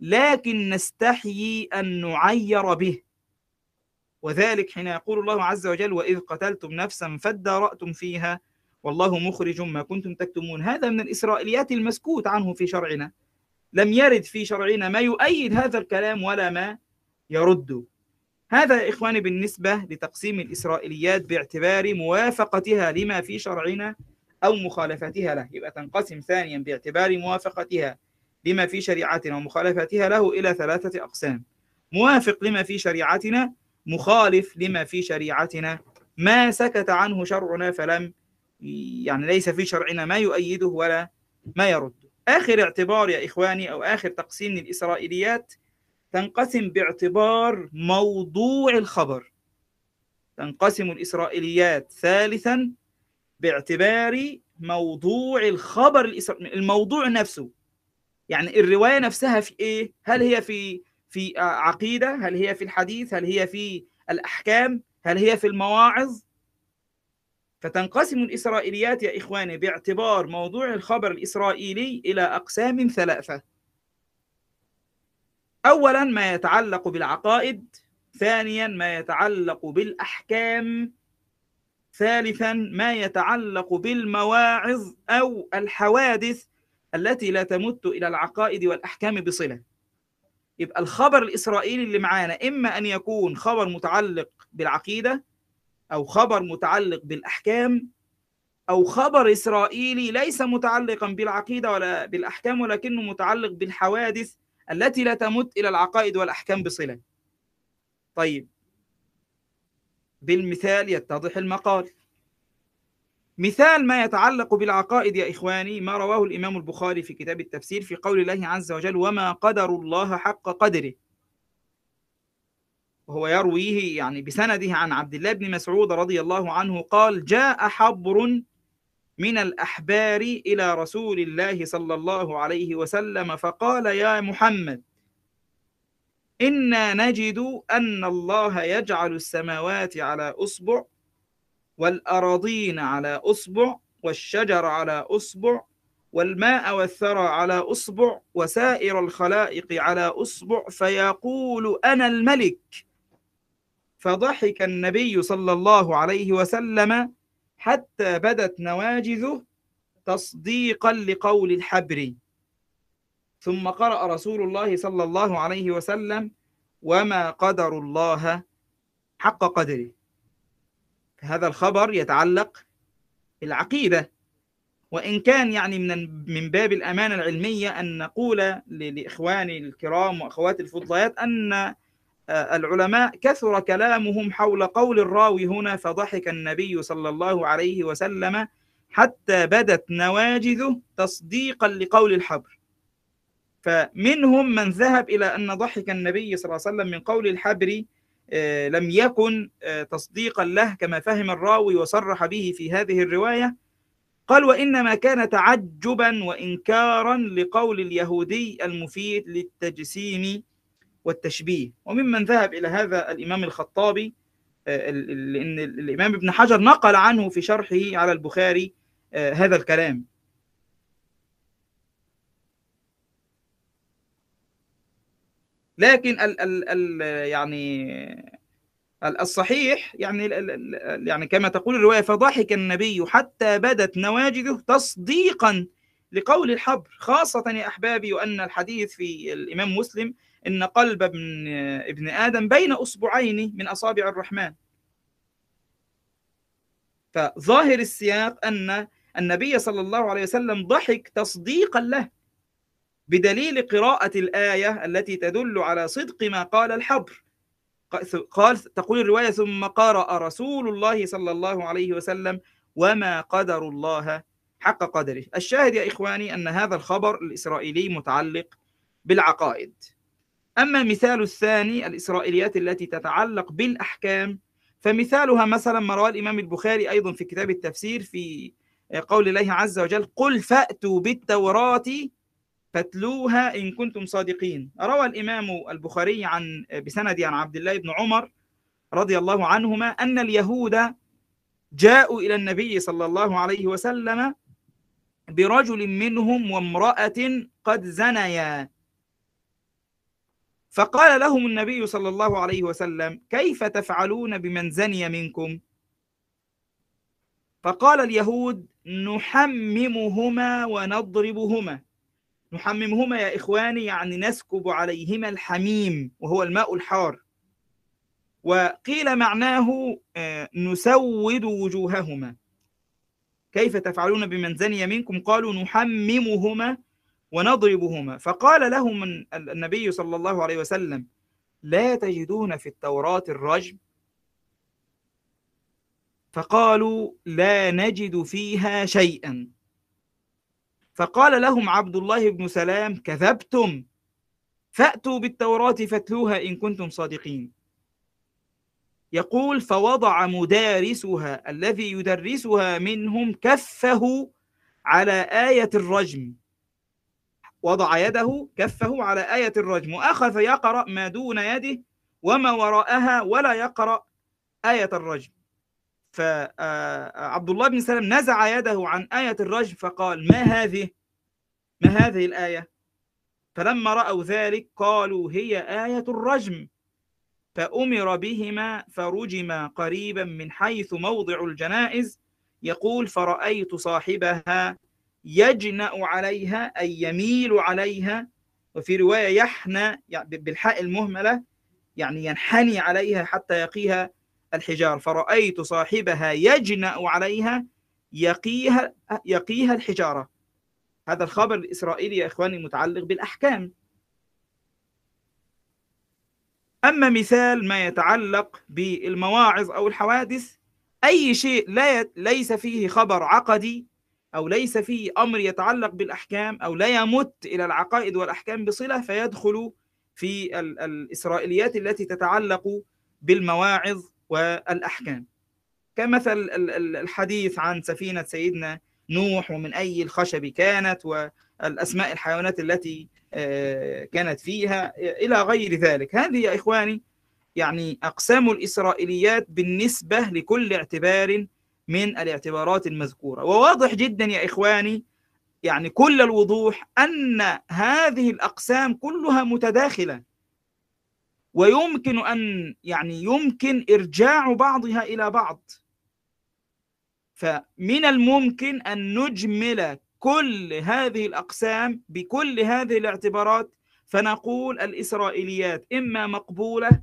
لكن نستحيي أن نعير به. وذلك حين يقول الله عز وجل وإذ قتلتم نفسا فادارأتم فيها والله مخرج ما كنتم تكتمون. هذا من الإسرائيليات المسكوت عنه في شرعنا. لم يرد في شرعنا ما يؤيد هذا الكلام ولا ما يرده هذا يا إخواني بالنسبة لتقسيم الإسرائيليات باعتبار موافقتها لما في شرعنا أو مخالفتها له. يبقى تنقسم ثانيا باعتبار موافقتها لما في شريعتنا ومخالفتها له إلى ثلاثة أقسام. موافق لما في شريعتنا مخالف لما في شريعتنا. ما سكت عنه شرعنا فلم يعني ليس في شرعنا ما يؤيده ولا ما يرده آخر اعتبار يا إخواني أو آخر تقسيم للإسرائيليات تنقسم باعتبار موضوع الخبر. تنقسم الإسرائيليات ثالثا باعتبار موضوع الخبر الموضوع نفسه. يعني الرواية نفسها في إيه؟ هل هي في في عقيدة؟ هل هي في الحديث؟ هل هي في الأحكام؟ هل هي في المواعظ؟ فتنقسم الإسرائيليات يا إخواني باعتبار موضوع الخبر الإسرائيلي إلى أقسام ثلاثة أولا ما يتعلق بالعقائد ثانيا ما يتعلق بالأحكام ثالثا ما يتعلق بالمواعظ أو الحوادث التي لا تمت إلى العقائد والأحكام بصلة يبقى الخبر الإسرائيلي اللي معانا إما أن يكون خبر متعلق بالعقيدة أو خبر متعلق بالأحكام أو خبر إسرائيلي ليس متعلقا بالعقيدة ولا بالأحكام ولكنه متعلق بالحوادث التي لا تمت إلى العقائد والأحكام بصلة. طيب بالمثال يتضح المقال. مثال ما يتعلق بالعقائد يا إخواني ما رواه الإمام البخاري في كتاب التفسير في قول الله عز وجل وما قدر الله حق قدره وهو يرويه يعني بسنده عن عبد الله بن مسعود رضي الله عنه قال جاء حبر من الأحبار إلى رسول الله صلى الله عليه وسلم فقال يا محمد إنا نجد أن الله يجعل السماوات على أصبع والأراضين على أصبع والشجر على أصبع والماء والثرى على أصبع وسائر الخلائق على أصبع فيقول أنا الملك. فضحك النبي صلى الله عليه وسلم حتى بدت نواجذه تصديقا لقول الحبر. ثم قرأ رسول الله صلى الله عليه وسلم وما قدر الله حق قدره. هذا الخبر يتعلق بالعقيدة. وإن كان يعني من من باب الأمانة العلمية أن نقول لإخواني الكرام وأخواتي الفضليات أن العلماء كثر كلامهم حول قول الراوي هنا فضحك النبي صلى الله عليه وسلم حتى بدت نواجذه تصديقا لقول الحبر. فمنهم من ذهب إلى أن ضحك النبي صلى الله عليه وسلم من قول الحبر لم يكن تصديقا له كما فهم الراوي وصرح به في هذه الرواية. قال وإنما كان تعجبا وإنكارا لقول اليهودي المفيد للتجسيم والتشبيه. وممن ذهب إلى هذا الإمام الخطابي لأن الإمام ابن حجر نقل عنه في شرحه على البخاري هذا الكلام. لكن ال ال ال يعني الصحيح يعني يعني كما تقول الرواية فضحك النبي حتى بدت نواجذه تصديقا لقول الحبر خاصة يا أحبابي وأن الحديث في الإمام مسلم إن قلب ابن ابن آدم بين أصبعين من أصابع الرحمن. فظاهر السياق أن النبي صلى الله عليه وسلم ضحك تصديقا له. بدليل قراءة الآية التي تدل على صدق ما قال الحبر. قال تقول الرواية ثم قرأ رسول الله صلى الله عليه وسلم وما قدر الله حق قدره. الشاهد يا إخواني أن هذا الخبر الإسرائيلي متعلق بالعقائد. أما مثال الثاني الإسرائيليات التي تتعلق بالأحكام فمثالها مثلا ما رواه الإمام البخاري أيضا في كتاب التفسير في قول الله عز وجل قل فأتوا بالتوراة فاتلوها إن كنتم صادقين. روى الإمام البخاري عن بسند عن عبد الله بن عمر رضي الله عنهما أن اليهود جاءوا إلى النبي صلى الله عليه وسلم برجل منهم وامرأة قد زنيا. فقال لهم النبي صلى الله عليه وسلم كيف تفعلون بمن زني منكم؟ فقال اليهود نحممهما ونضربهما. نحممهما يا إخواني يعني نسكب عليهما الحميم وهو الماء الحار. وقيل معناه نسود وجوههما. كيف تفعلون بمن زني منكم؟ قالوا نحممهما ونضربهما. فقال لهم النبي صلى الله عليه وسلم لا تجدون في التوراة الرجم؟ فقالوا لا نجد فيها شيئا. فقال لهم عبد الله بن سلام كذبتم. فأتوا بالتوراة فاتلوها إن كنتم صادقين. يقول فوضع مدارسها الذي يدرسها منهم كفه على آية الرجم. وضع يده كفه على آية الرجم. وأخذ يقرأ ما دون يده وما وراءها ولا يقرأ آية الرجم. فعبد الله بن سلام نزع يده عن آية الرجم فقال ما هذه؟ ما هذه الآية؟ فلما رأوا ذلك قالوا هي آية الرجم. فأمر بهما فرجما قريبا من حيث موضع الجنائز يقول فرأيت صاحبها يجنأ عليها أي يميل عليها. وفي رواية يحنى يعني بالحاء المهملة يعني ينحني عليها حتى يقيها الحجار فرأيت صاحبها يجنأ عليها يقيها يقيها الحجارة. هذا الخبر الإسرائيلي يا إخواني متعلق بالأحكام. أما مثال ما يتعلق بالمواعظ أو الحوادث أي شيء لا ي... ليس فيه خبر عقدي أو ليس فيه أمر يتعلق بالأحكام أو لا يمت إلى العقائد والأحكام بصلة فيدخل في ال... الإسرائيليات التي تتعلق بالمواعظ والأحكام. كمثل ال... الحديث عن سفينة سيدنا نوح ومن أي الخشب كانت والأسماء الحيوانات التي كانت فيها إلى غير ذلك. هذه يا إخواني يعني أقسام الإسرائيليات بالنسبة لكل اعتبار من الاعتبارات المذكورة. وواضح جدا يا إخواني يعني كل الوضوح أن هذه الأقسام كلها متداخلة. ويمكن أن يعني يمكن إرجاع بعضها إلى بعض. فمن الممكن أن نجمل كل هذه الأقسام بكل هذه الاعتبارات فنقول الإسرائيليات إما مقبولة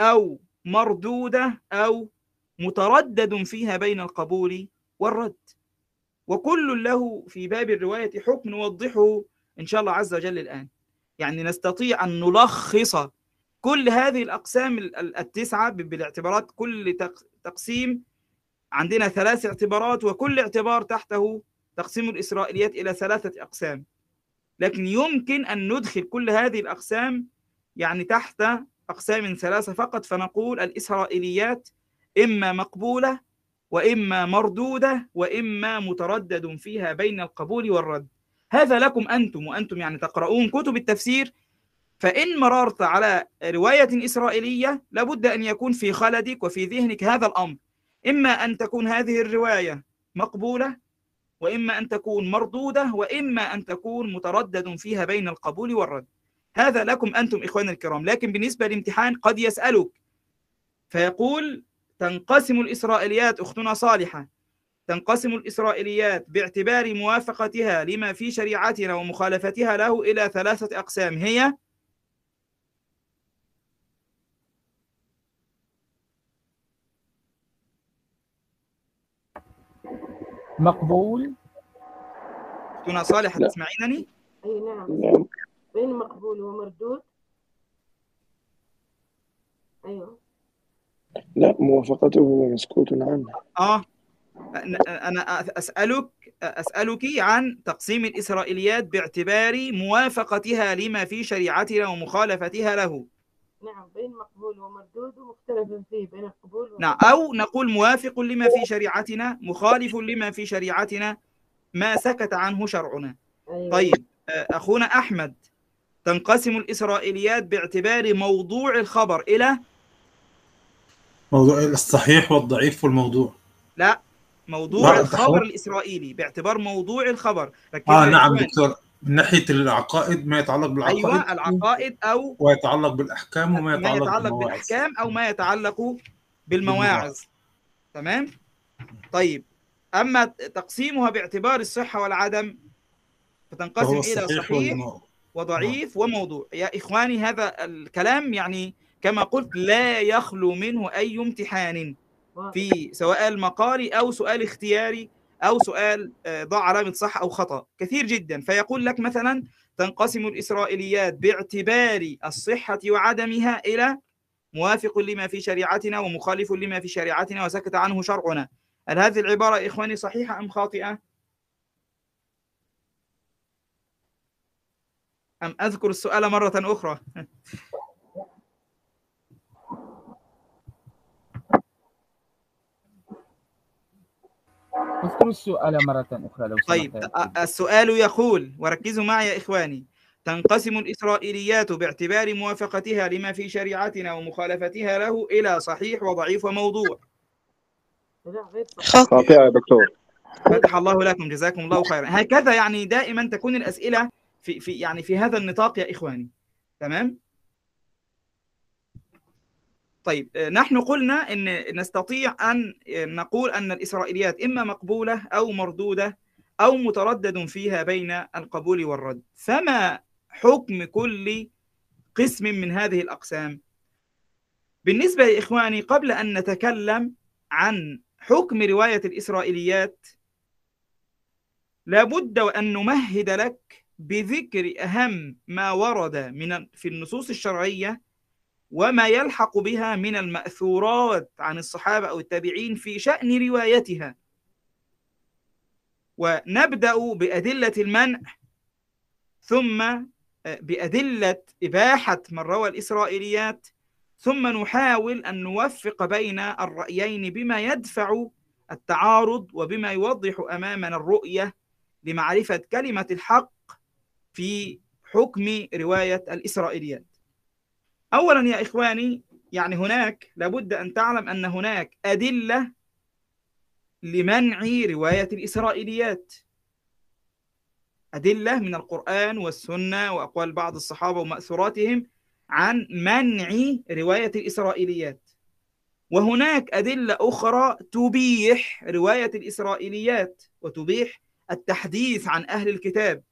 أو مردودة أو متردد فيها بين القبول والرد. وكل له في باب الرواية حكم نوضحه إن شاء الله عز وجل الآن. يعني نستطيع أن نلخص كل هذه الأقسام التسعة بالاعتبارات كل تقسيم عندنا ثلاث اعتبارات وكل اعتبار تحته تقسيم الإسرائيليات إلى ثلاثة أقسام. لكن يمكن أن ندخل كل هذه الأقسام يعني تحت أقسام ثلاثة فقط فنقول الإسرائيليات إما مقبولة وإما مردودة وإما متردد فيها بين القبول والرد. هذا لكم أنتم وأنتم يعني تقرؤون كتب التفسير فإن مررت على رواية إسرائيلية لابد أن يكون في خلدك وفي ذهنك هذا الأمر. إما أن تكون هذه الرواية مقبولة وإما أن تكون مردودة وإما أن تكون متردد فيها بين القبول والرد. هذا لكم أنتم إخواني الكرام. لكن بالنسبة للامتحان قد يسألك. فيقول تنقسم الإسرائيليات أختنا صالحة. تنقسم الإسرائيليات باعتبار موافقتها لما في شريعتنا ومخالفتها له إلى ثلاثة أقسام. هي مقبول. صالحة لا. تسمعينني؟ أي نعم. نعم. بين مقبول؟ ومردود أيوه. لا موافقته مسكوت عنه آه. أنا- أنا أسألك أسألك عن تقسيم الإسرائيليات باعتبار موافقتها لما في شريعتنا ومخالفتها له. نعم بين مقبول ومردود ومختلف فيه بين القبول. نعم أو نقول موافق لما في شريعتنا مخالف لما في شريعتنا ما سكت عنه شرعنا أيوه. طيب آه، أخونا أحمد تنقسم الإسرائيليات باعتبار موضوع الخبر إلى موضوع الصحيح والضعيف والموضوع لا موضوع لا، الخبر. الإسرائيلي باعتبار موضوع الخبر آه يا نعم. دكتور من ناحية العقائد ما يتعلق بالعقائد أيوة العقائد أو ويتعلق بالأحكام وما ما يتعلق, يتعلق بالمواعظ. بالأحكام أو ما يتعلق بالمواعظ. تمام؟ طيب أما تقسيمها باعتبار الصحة والعدم فتنقسم الصحيح صحيح والموضوع وضعيف وموضوع. يا إخواني هذا الكلام يعني كما قلت لا يخلو منه أي امتحان. في سواء المقالي أو سؤال اختياري أو سؤال آه، ضع علامة صح أو خطأ. كثير جدا. فيقول لك مثلا تنقسم الإسرائيليات باعتبار الصحة وعدمها إلى موافق لما في شريعتنا ومخالف لما في شريعتنا وسكت عنه شرعنا. هل هذه العبارة إخواني صحيحة أم خاطئة؟ أم أذكر السؤال مرة أخرى؟ اذكر السؤال مرة أخرى لو طيب. السؤال يقول وركزوا معي يا إخواني تنقسم الإسرائيليات باعتبار موافقتها لما في شريعتنا ومخالفتها له إلى صحيح وضعيف وموضوع. خاطئة يا دكتور. فتح الله لكم جزاكم الله خيرا. هكذا يعني دائما تكون الأسئلة في في يعني في هذا النطاق يا إخواني. تمام؟ طيب آه، نحن قلنا إن نستطيع أن آه، نقول أن الإسرائيليات إما مقبولة أو مردودة أو متردد فيها بين القبول والرد. فما حكم كل قسم من هذه الأقسام؟ بالنسبة يا اخواني قبل أن نتكلم عن حكم رواية الإسرائيليات لابد وأن نمهد لك بذكر أهم ما ورد من في النصوص الشرعية وما يلحق بها من المأثورات عن الصحابة أو التابعين في شأن روايتها. ونبدأ بأدلة المنع ثم بأدلة إباحة من روى الإسرائيليات ثم نحاول أن نوفق بين الرأيين بما يدفع التعارض وبما يوضح أمامنا الرؤية لمعرفة كلمة الحق في حكم رواية الإسرائيليات. اولا يا إخواني يعني هناك لابد أن تعلم أن هناك أدلة لمنع رواية الإسرائيليات. أدلة من القرآن والسنة وأقوال بعض الصحابة ومأثوراتهم عن منع رواية الإسرائيليات. وهناك أدلة أخرى تبيح رواية الإسرائيليات وتبيح التحديث عن أهل الكتاب.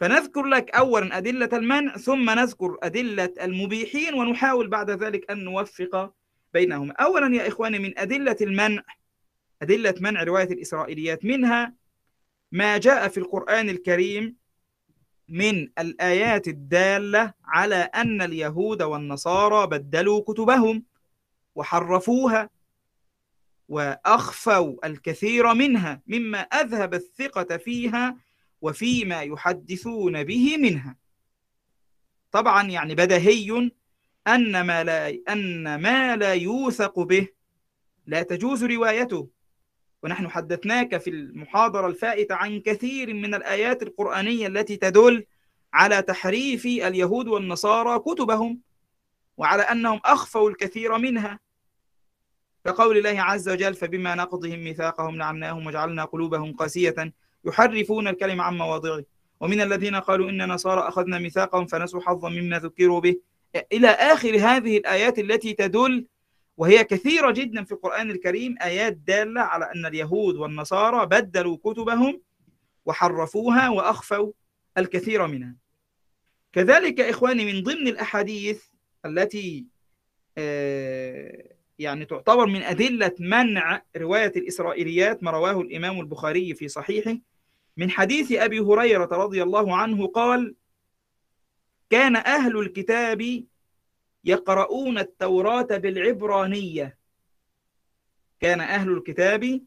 فنذكر لك اولا أدلة المنع ثم نذكر أدلة المبيحين ونحاول بعد ذلك أن نوفق بينهما. اولا يا إخواني من أدلة المنع أدلة منع رواية الإسرائيليات منها ما جاء في القرآن الكريم من الآيات الدالة على أن اليهود والنصارى بدلوا كتبهم وحرفوها وأخفوا الكثير منها مما أذهب الثقة فيها وفيما يحدثون به منها. طبعا يعني بدهي أن ما لا أن ما لا يوثق به لا تجوز روايته. ونحن حدثناك في المحاضرة الفائتة عن كثير من الآيات القرآنية التي تدل على تحريف اليهود والنصارى كتبهم وعلى أنهم أخفوا الكثير منها. كقول الله عز وجل فبما نقضهم ميثاقهم لعناهم وجعلنا قلوبهم قاسية يحرفون الكلم عن مواضعه. ومن الذين قالوا إن نصارى أخذنا ميثاقهم فنسوا حظا مما ذكروا به. إلى آخر هذه الآيات التي تدل وهي كثيرة جدا في القرآن الكريم آيات دالة على أن اليهود والنصارى بدلوا كتبهم وحرفوها وأخفوا الكثير منها. كذلك إخواني من ضمن الأحاديث التي يعني تعتبر من أدلة منع رواية الإسرائيليات ما رواه الإمام البخاري في صحيحه من حديث أبي هريرة رضي الله عنه قال كان أهل الكتاب يقرؤون التوراة بالعبرانية. كان أهل الكتاب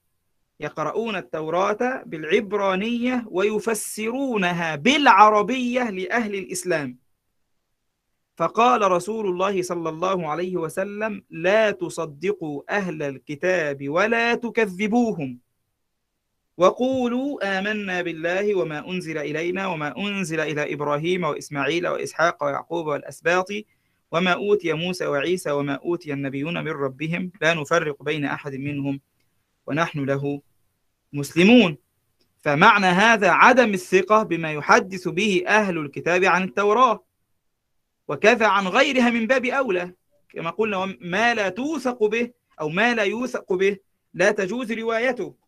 يقرؤون التوراة بالعبرانية ويفسرونها بالعربية لأهل الإسلام. فقال رسول الله صلى الله عليه وسلم لا تصدقوا أهل الكتاب ولا تكذبوهم. وقولوا آمنا بالله وما أنزل إلينا وما أنزل إلى إبراهيم وإسماعيل وإسحاق ويعقوب والأسباط وما أوتي موسى وعيسى وما أوتي النبيون من ربهم لا نفرق بين أحد منهم ونحن له مسلمون. فمعنى هذا عدم الثقة بما يحدث به أهل الكتاب عن التوراة. وكذا عن غيرها من باب أولى. كما قلنا ما لا توثق به أو ما لا يوثق به لا تجوز روايته.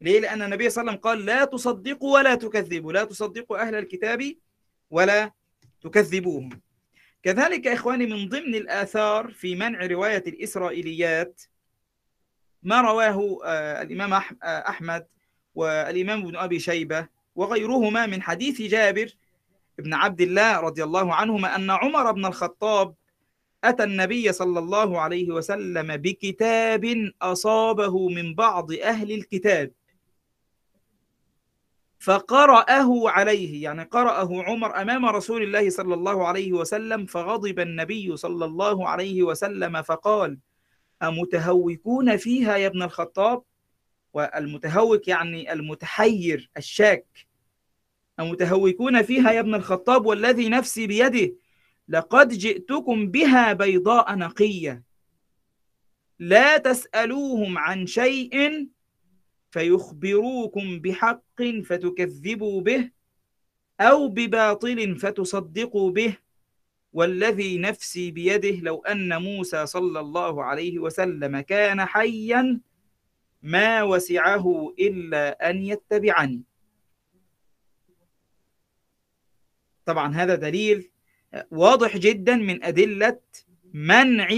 ليه؟ لأن النبي صلى الله عليه وسلم قال لا تصدقوا ولا تكذبوا لا تصدقوا أهل الكتاب ولا تكذبوهم كذلك إخواني من ضمن الآثار في منع رواية الإسرائيليات ما رواه الإمام أحمد والإمام ابن أبي شيبة وغيرهما من حديث جابر بن عبد الله رضي الله عنهما أن عمر بن الخطاب أتى النبي صلى الله عليه وسلم بكتاب أصابه من بعض أهل الكتاب فقرأه عليه يعني قرأه عمر أمام رسول الله صلى الله عليه وسلم فغضب النبي صلى الله عليه وسلم فقال أمتهوكون فيها يا ابن الخطاب؟ والمتهوك يعني المتحير الشاك أمتهوكون فيها يا ابن الخطاب والذي نفسي بيده؟ لقد جئتكم بها بيضاء نقية. لا تسألوهم عن شيء فيخبروكم بحق فتكذبوا به أو بباطل فتصدقوا به والذي نفسي بيده لو أن موسى صلى الله عليه وسلم كان حيا ما وسعه إلا أن يتبعني. طبعا هذا دليل واضح جدا من أدلة منع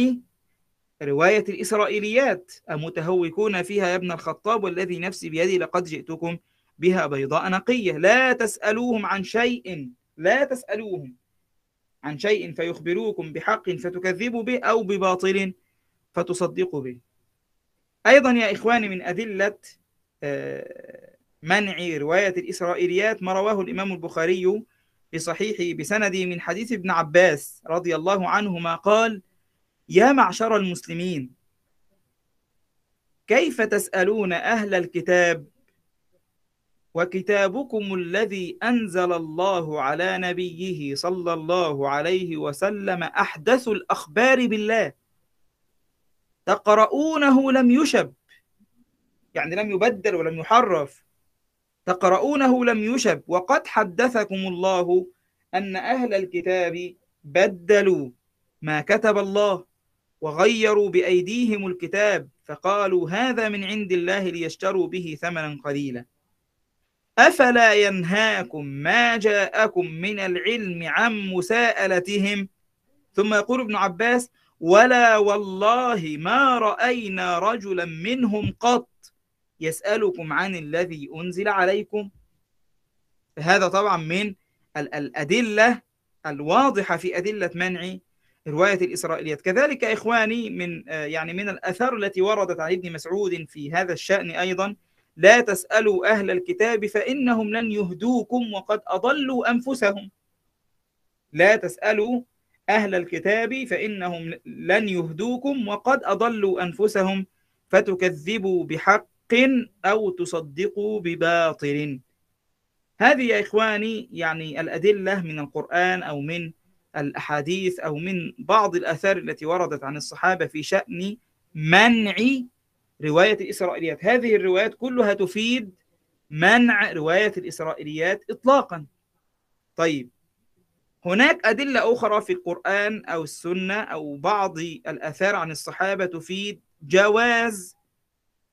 رواية الإسرائيليات أمتهوكون فيها يا ابن الخطاب والذي نفسي بيدي لقد جئتكم بها بيضاء نقية. لا تسألوهم عن شيء لا تسألوهم عن شيء فيخبروكم بحق فتكذبوا به أو بباطل فتصدقوا به. أيضا يا إخواني من أدلة منع رواية الإسرائيليات ما رواه الإمام البخاري في صحيحه بسنده من حديث ابن عباس رضي الله عنهما قال يا معشر المسلمين كيف تسألون أهل الكتاب؟ وكتابكم الذي أنزل الله على نبيه صلى الله عليه وسلم أحدث الأخبار بالله. تقرؤونه لم يشب يعني لم يبدل ولم يحرف. تقرؤونه لم يشب وقد حدثكم الله أن أهل الكتاب بدلوا ما كتب الله. وغيروا بأيديهم الكتاب فقالوا هذا من عند الله ليشتروا به ثمنا قليلا. أفلا ينهاكم ما جاءكم من العلم عن مساءلتهم؟ ثم يقول ابن عباس ولا والله ما رأينا رجلا منهم قط يسألكم عن الذي أنزل عليكم. هذا طبعا من الأدلة الواضحة في أدلة منع رواية الإسرائيليات كذلك إخواني من يعني من الأثار التي وردت عن ابن مسعود في هذا الشأن أيضا لا تسألوا أهل الكتاب فإنهم لن يهدوكم وقد أضلوا أنفسهم. لا تسألوا أهل الكتاب فإنهم لن يهدوكم وقد أضلوا أنفسهم فتكذبوا بحق أو تصدقوا بباطل. هذه يا إخواني يعني الأدلة من القرآن أو من الأحاديث أو من بعض الآثار التي وردت عن الصحابة في شأن منع رواية الإسرائيليات. هذه الروايات كلها تفيد منع رواية الإسرائيليات إطلاقا. طيب هناك أدلة أخرى في القرآن أو السنة أو بعض الآثار عن الصحابة تفيد جواز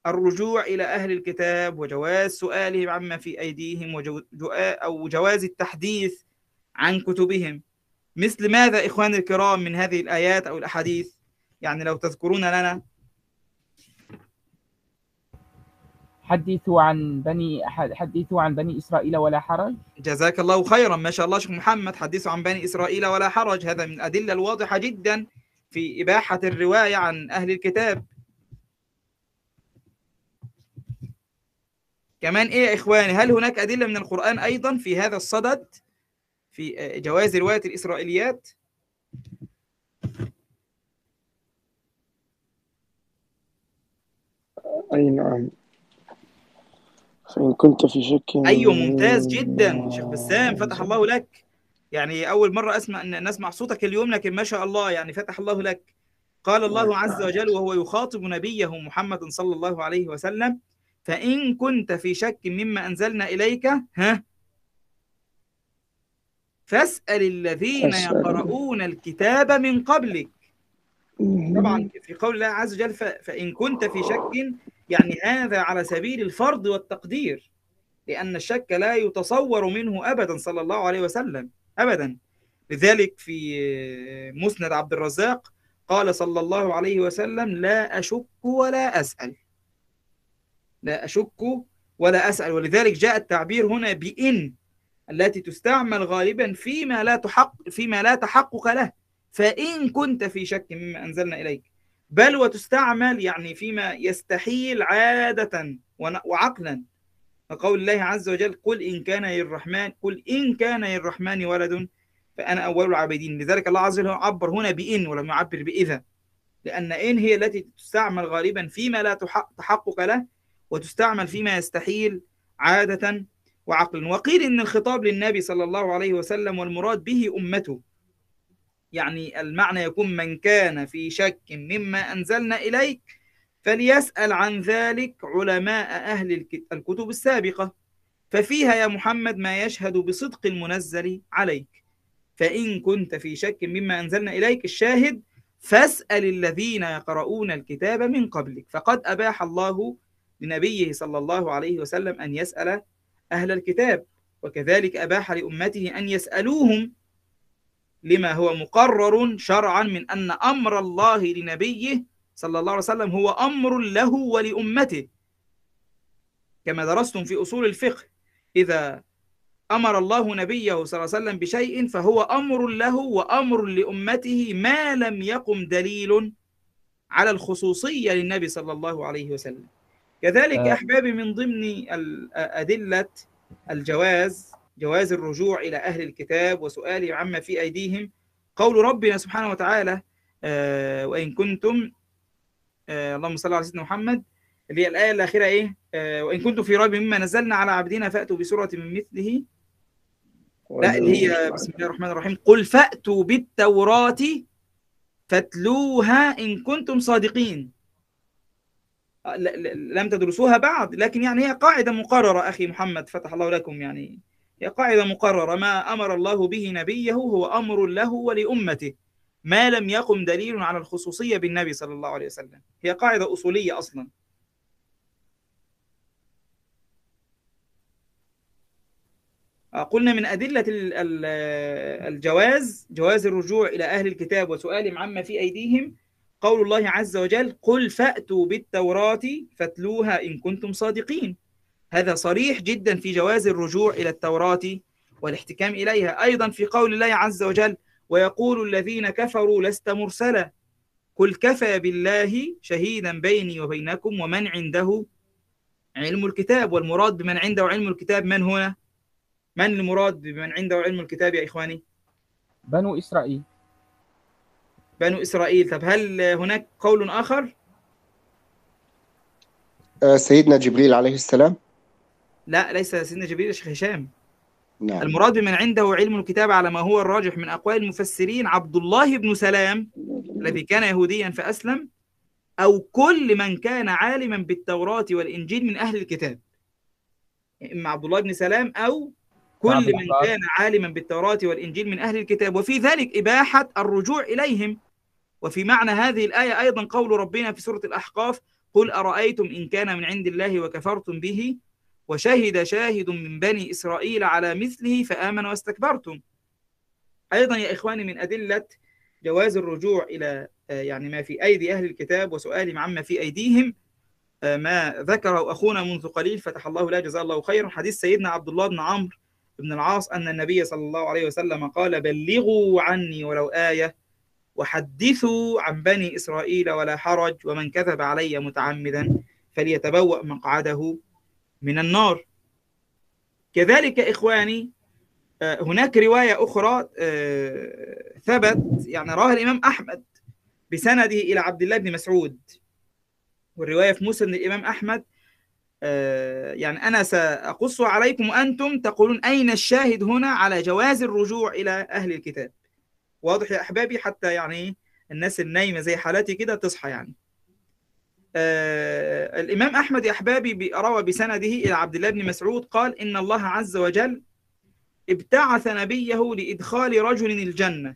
الرجوع إلى أهل الكتاب وجواز سؤالهم عما في أيديهم وجو... أو جواز التحديث عن كتبهم. مثل ماذا إخواني الكرام من هذه الآيات أو الأحاديث؟ يعني لو تذكرون لنا. حدثوا عن بني حدثوا عن بني إسرائيل ولا حرج؟ جزاك الله خيرا. ما شاء الله شيخ محمد. حدثوا عن بني إسرائيل ولا حرج. هذا من الأدلة الواضحة جدا في إباحة الرواية عن أهل الكتاب. كمان إيه يا إخواني؟ هل هناك أدلة من القرآن أيضا في هذا الصدد؟ في جواز رواية الإسرائيليات؟ أي نعم. فإن كنت في شك أيوة ممتاز جدا. شيخ بسام فتح الله لك. يعني أول مرة أسمع أن نسمع صوتك اليوم لكن ما شاء الله يعني فتح الله لك. قال الله عز وجل وهو يخاطب نبيه محمد صلى الله عليه وسلم فإن كنت في شك مما أنزلنا إليك ها؟ فاسأل الذين يقرؤون الكتاب من قبلك. طبعا في قول الله عز وجل فإن كنت في شك يعني هذا على سبيل الفرض والتقدير لأن الشك لا يتصور منه أبدا صلى الله عليه وسلم أبدا. لذلك في مسند عبد الرزاق قال صلى الله عليه وسلم لا أشك ولا أسأل. لا أشك ولا أسأل. ولذلك جاء التعبير هنا بإن. التي تستعمل غالبا فيما لا تحق فيما لا تحقق له. فإن كنت في شك مما أنزلنا إليك. بل وتستعمل يعني فيما يستحيل عادة وعقلا. وقول الله عز وجل قل إن كان للرحمن قل إن كان للرحمن ولد فأنا أول العابدين لذلك الله عز وجل عبر هنا بإن ولم يعبر بإذا. لأن إن هي التي تستعمل غالبا فيما لا تحق- تحقق له وتستعمل فيما يستحيل عادة وعقلا وقيل إن الخطاب للنبي صلى الله عليه وسلم والمراد به أمته. يعني المعنى يكون من كان في شك مما أنزلنا إليك فليسأل عن ذلك علماء أهل الك- الكتب السابقة. ففيها يا محمد ما يشهد بصدق المنزل عليك. فإن كنت في شك مما أنزلنا إليك الشاهد فاسأل الذين يقرؤون الكتاب من قبلك. فقد أباح الله لنبيه صلى الله عليه وسلم أن يسأل أهل الكتاب وكذلك أباح لأمته أن يسألوهم لما هو مقرر شرعا من أن أمر الله لنبيه صلى الله عليه وسلم هو أمر له ولأمته. كما درستم في أصول الفقه إذا أمر الله نبيه صلى الله عليه وسلم بشيء فهو أمر له وأمر لأمته ما لم يقم دليل على الخصوصية للنبي صلى الله عليه وسلم. كذلك آه. أحبابي من ضمن أدلة الجواز جواز الرجوع إلى أهل الكتاب وسؤالهم عما في أيديهم قول ربنا سبحانه وتعالى آه، وإن كنتم آه، اللهم صل على سيدنا محمد اللي هي الآية الأخيرة إيه؟ آه، وإن كنتم في ريب مما نزلنا على عبدنا فأتوا بسورة من مثله. لا اللي هي بسم الله الرحمن الرحيم قل فأتوا بالتوراة فاتلوها إن كنتم صادقين. لم تدرسوها بعد لكن يعني هي قاعدة مقررة أخي محمد فتح الله لكم يعني. هي قاعدة مقررة. ما أمر الله به نبيه هو أمر له ولأمته. ما لم يقم دليل على الخصوصية بالنبي صلى الله عليه وسلم. هي قاعدة أصولية أصلا. آه، قلنا من أدلة ال- ال- الجواز جواز الرجوع إلى أهل الكتاب وسؤالهم عما في أيديهم قول الله عز وجل قل فأتوا بالتوراة فاتلوها إن كنتم صادقين. هذا صريح جدا في جواز الرجوع إلى التوراة والاحتكام إليها. أيضا في قول الله عز وجل ويقول الذين كفروا لست مرسلا. قل كفى بالله شهيدا بيني وبينكم ومن عنده علم الكتاب. والمراد بمن عنده علم الكتاب من هنا؟ من المراد بمن عنده علم الكتاب يا إخواني؟ بنو إسرائيل. بنو إسرائيل. طب هل هناك قول آخر؟ آه، سيدنا جبريل عليه السلام. لا ليس سيدنا جبريل شيخ هشام. نعم. المراد بمن عنده علم الكتاب على ما هو الراجح من أقوال المفسرين عبد الله بن سلام الذي كان يهوديا فأسلم أو كل من كان عالما بالتوراة والإنجيل من أهل الكتاب. إما عبد الله بن سلام أو كل نعم، من. كان عالما بالتوراة والإنجيل من أهل الكتاب. وفي ذلك إباحة الرجوع إليهم. وفي معنى هذه الآية أيضا قول ربنا في سورة الأحقاف قل أرأيتم إن كان من عند الله وكفرتم به؟ وشهد شاهد من بني إسرائيل على مثله فآمن واستكبرتم. أيضا يا إخواني من أدلة جواز الرجوع إلى آه، يعني ما في أيدي أهل الكتاب وسؤالهم عما في أيديهم. آه، ما ذكره أخونا منذ قليل فتح الله له جزاه الله خيرا حديث سيدنا عبد الله بن عمرو بن العاص أن النبي صلى الله عليه وسلم قال بلغوا عني ولو آية وحدثوا عن بني إسرائيل ولا حرج ومن كذب علي متعمدا فليتبوأ مقعده من النار. كذلك إخواني آه، هناك رواية أخرى آه، ثبت يعني رواها الإمام أحمد بسنده إلى عبد الله بن مسعود. والرواية في مسند الإمام أحمد آه، يعني أنا سأقص عليكم وأنتم تقولون أين الشاهد هنا على جواز الرجوع إلى أهل الكتاب. واضح يا أحبابي حتى يعني الناس النايمة زي حالاتي كده تصحى يعني. آه الإمام أحمد يا أحبابي بي- روى بسنده إلى عبد الله بن مسعود قال إن الله عز وجل ابتعث نبيه لإدخال رجل الجنة.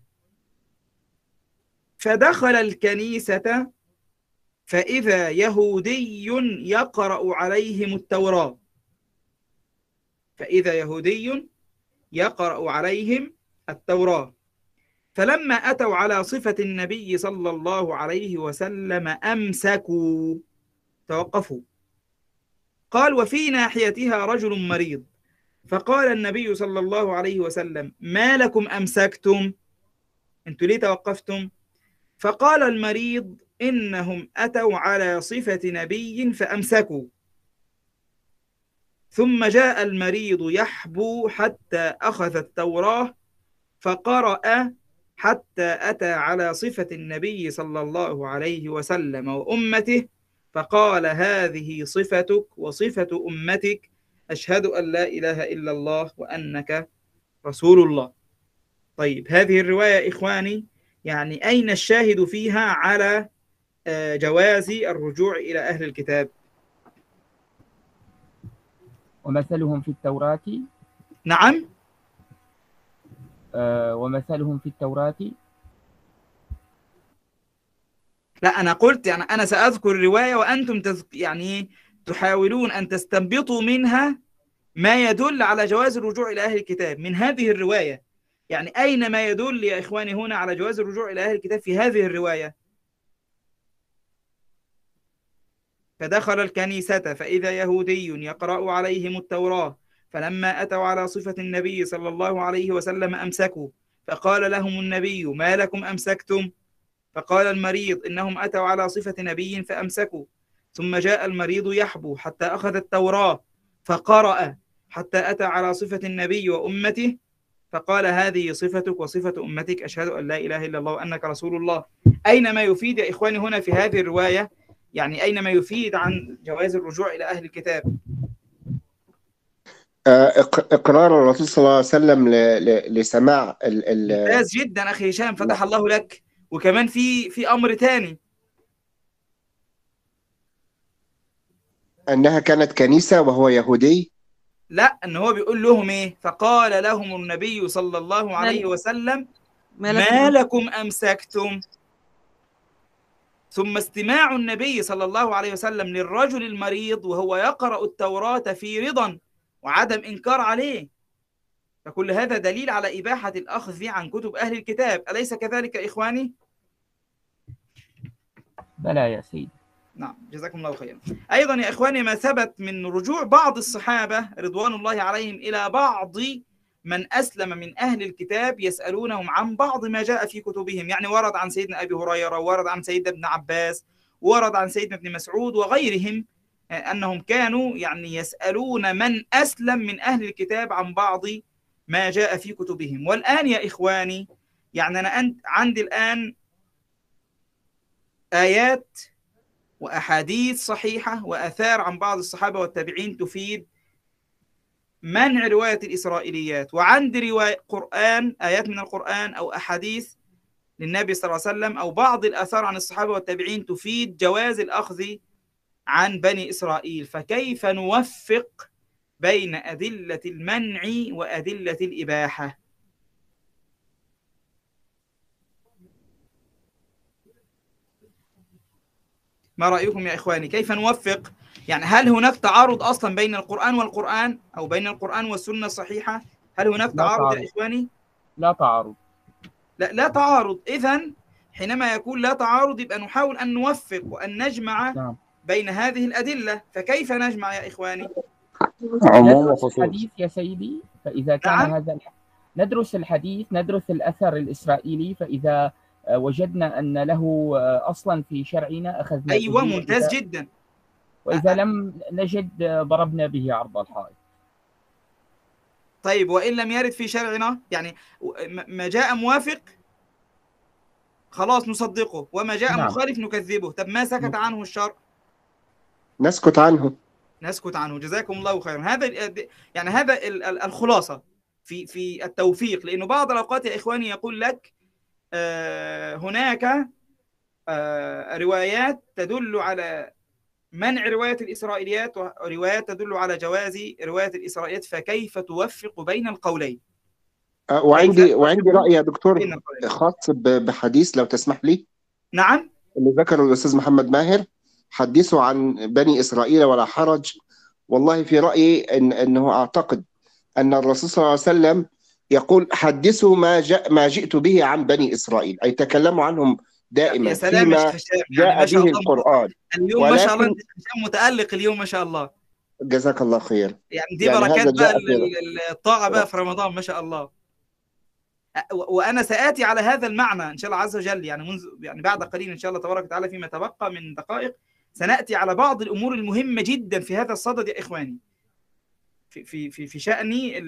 فدخل الكنيسة فإذا يهودي يقرأ عليهم التوراة. فإذا يهودي يقرأ عليهم التوراة. فلما أتوا على صفة النبي صلى الله عليه وسلم أمسكوا توقفوا. قال وفي ناحيتها رجل مريض. فقال النبي صلى الله عليه وسلم ما لكم أمسكتم؟ أنتوا ليه توقفتم؟ فقال المريض إنهم أتوا على صفة نبي فأمسكوا. ثم جاء المريض يحبو حتى أخذ التوراة فقرأ حتى أتى على صفة النبي صلى الله عليه وسلم وأمته فقال هذه صفتك وصفة أمتك أشهد أن لا إله إلا الله وأنك رسول الله. طيب هذه الرواية إخواني يعني أين الشاهد فيها على آه، جواز الرجوع إلى أهل الكتاب؟ ومثلهم في التوراة؟ نعم. ومثلهم في التوراة. لا أنا قلت يعني أنا سأذكر الرواية وأنتم تذ... يعني تحاولون أن تستنبطوا منها ما يدل على جواز الرجوع إلى أهل الكتاب من هذه الرواية. يعني أين ما يدل يا إخواني هنا على جواز الرجوع إلى أهل الكتاب في هذه الرواية؟ فدخل الكنيسة فإذا يهودي يقرأ عليهم التوراة فلما أتوا على صفة النبي صلى الله عليه وسلم أمسكوا فقال لهم النبي ما لكم أمسكتم؟ فقال المريض إنهم أتوا على صفة نبي فأمسكوا. ثم جاء المريض يحبو حتى أخذ التوراة فقرأ حتى أتى على صفة النبي وأمته فقال هذه صفتك وصفة أمتك أشهد أن لا إله إلا الله وأنك رسول الله. أين ما يفيد يا إخواني هنا في هذه الرواية؟ يعني أين ما يفيد عن جواز الرجوع إلى أهل الكتاب؟ آه، إق- إقرار الرسول صلى الله عليه وسلم ل- ل- لسماع ال- ال- ممتاز جدا أخي هشام فتح الله لك. وكمان في في أمر تاني. أنها كانت كنيسة وهو يهودي؟ لا إن هو بيقول لهم إيه؟ فقال لهم النبي صلى الله عليه وسلم ما ما لكم لكم أمسكتم؟ ثم استماع النبي صلى الله عليه وسلم للرجل المريض وهو يقرأ التوراة في رضا. وعدم إنكار عليه. فكل هذا دليل على إباحة الأخذ عن كتب أهل الكتاب. أليس كذلك إخواني؟ بلى يا سيدي. نعم جزاكم الله خيرا. أيضا يا إخواني ما ثبت من رجوع بعض الصحابة رضوان الله عليهم إلى بعض من أسلم من أهل الكتاب يسألونهم عن بعض ما جاء في كتبهم. يعني ورد عن سيدنا أبي هريرة ورد عن سيدنا ابن عباس ورد عن سيدنا ابن مسعود وغيرهم. أنهم كانوا يعني يسألون من أسلم من أهل الكتاب عن بعض ما جاء في كتبهم. والآن يا إخواني يعني أنا عندي الآن آيات وأحاديث صحيحة وآثار عن بعض الصحابة والتابعين تفيد منع رواية الإسرائيليات. وعندي رواية قرآن آيات من القرآن أو أحاديث للنبي صلى الله عليه وسلم أو بعض الآثار عن الصحابة والتابعين تفيد جواز الأخذ عن بني إسرائيل فكيف نوفق بين أدلة المنع وأدلة الإباحة؟ ما رأيكم يا إخواني؟ كيف نوفق؟ يعني هل هناك تعارض أصلا بين القرآن والقرآن أو بين القرآن والسنة الصحيحة؟ هل هناك لا تعارض يا تعارض. إخواني؟ لا تعارض. لا لا تعارض. إذا حينما يكون لا تعارض يبقى نحاول أن نوفق وأن نجمع نعم. بين هذه الأدلة فكيف نجمع يا إخواني؟ عموم ندرس الحديث يا سيدي فإذا كان نعم. هذا الح... ندرس الحديث ندرس الأثر الإسرائيلي فإذا آه، وجدنا أن له آه، أصلا في شرعنا أخذنا أيوة ممتاز جدا. وإذا لم نجد آه، ضربنا به عرض الحائط. طيب وإن لم يرد في شرعنا يعني م- ما جاء موافق خلاص نصدقه وما جاء نعم. مخالف نكذبه. طب ما سكت عنه الشرع؟ نسكت عنه. نسكت عنه. جزاكم الله خيرا. هذا يعني هذا ال- ال- الخلاصة في في التوفيق لأنه بعض الأوقات يا إخواني يقول لك آه، هناك آه، روايات تدل على منع رواية الإسرائيليات وروايات تدل على جواز رواية الإسرائيليات فكيف توفق بين القولين؟ آه، وعندي وعندي رأي يا دكتور خاص بحديث لو تسمح لي. نعم. اللي ذكره الأستاذ محمد ماهر. حدثوا عن بني إسرائيل ولا حرج. والله في رأيي إن أنه أعتقد أن الرسول صلى الله عليه وسلم يقول حدثوا ما جاء ما جئت به عن بني إسرائيل. أي تكلموا عنهم دائما يا سلام فيما يعني جاء به القرآن. اليوم ما شاء الله هشام متألق اليوم ما شاء الله. جزاك الله خير. يعني دي يعني بركات بقى الطاعة بقى في رمضان ما شاء الله. أ- و- وأنا سآتي على هذا المعنى إن شاء الله عز وجل يعني منذ يعني بعد قليل إن شاء الله تبارك وتعالى فيما تبقى من دقائق. سنأتي على بعض الأمور المهمة جدا في هذا الصدد يا إخواني. في في في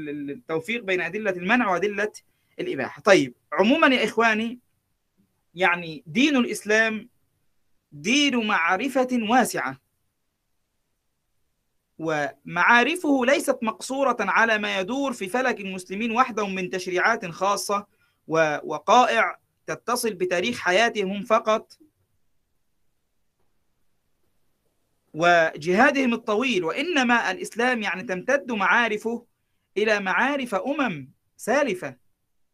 ال- التوفيق بين أدلة المنع وأدلة الإباحة. طيب عموما يا إخواني يعني دين الإسلام دين معرفة واسعة. ومعارفه ليست مقصورة على ما يدور في فلك المسلمين وحدهم من تشريعات خاصة ووقائع تتصل بتاريخ حياتهم هم فقط. وجهادهم الطويل وإنما الإسلام يعني تمتد معارفه إلى معارف أمم سالفة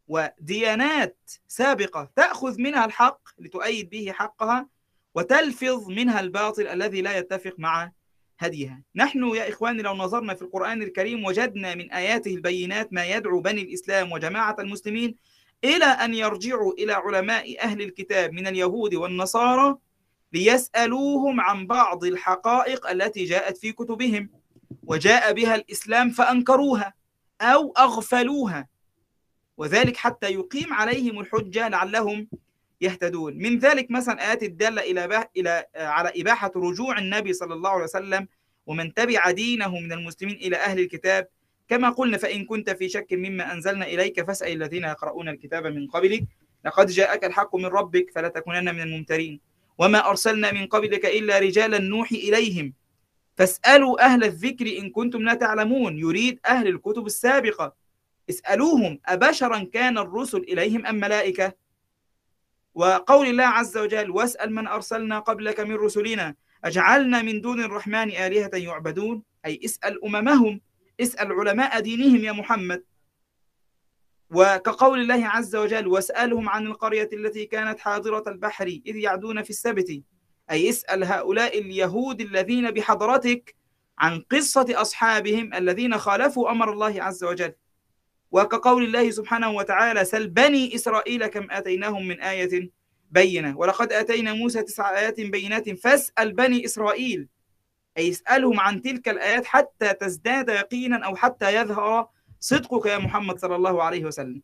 وديانات سابقة تأخذ منها الحق لتؤيد به حقها وتلفظ منها الباطل الذي لا يتفق مع هديها. نحن يا إخواني لو نظرنا في القرآن الكريم وجدنا من آياته البينات ما يدعو بني الإسلام وجماعة المسلمين إلى أن يرجعوا إلى علماء أهل الكتاب من اليهود والنصارى ليسألوهم عن بعض الحقائق التي جاءت في كتبهم وجاء بها الإسلام فأنكروها أو أغفلوها. وذلك حتى يقيم عليهم الحجة لعلهم يهتدون. من ذلك مثلا آيات الدالة إلى. إلى على إباحة رجوع النبي صلى الله عليه وسلم ومن تبع دينه من المسلمين إلى أهل الكتاب. كما قلنا فإن كنت في شك مما أنزلنا إليك فاسأل الذين يقرؤون الكتاب من قبلك. لقد جاءك الحق من ربك فلا تكونن من الممترين. وما أرسلنا من قبلك إلا رجالا نوحي إليهم. فاسألوا أهل الذكر إن كنتم لا تعلمون. يريد أهل الكتب السابقة. اسألوهم أبشرا كان الرسل إليهم أم ملائكة؟ وقول الله عز وجل واسأل من أرسلنا قبلك من رسلنا. أجعلنا من دون الرحمن آلهة يعبدون؟ أي اسأل أممهم اسأل علماء دينهم يا محمد. وكقول الله عز وجل واسألهم عن القرية التي كانت حاضرة البحر إذ يعدون في السبت. أي اسأل هؤلاء اليهود الذين بحضرتك عن قصة أصحابهم الذين خالفوا أمر الله عز وجل. وكقول الله سبحانه وتعالى سل بني إسرائيل كم آتيناهم من آية بينة. ولقد آتينا موسى تسع آيات بينات فاسأل بني إسرائيل. أي اسألهم عن تلك الآيات حتى تزداد يقينا أو حتى يظهر صدقك يا محمد صلى الله عليه وسلم.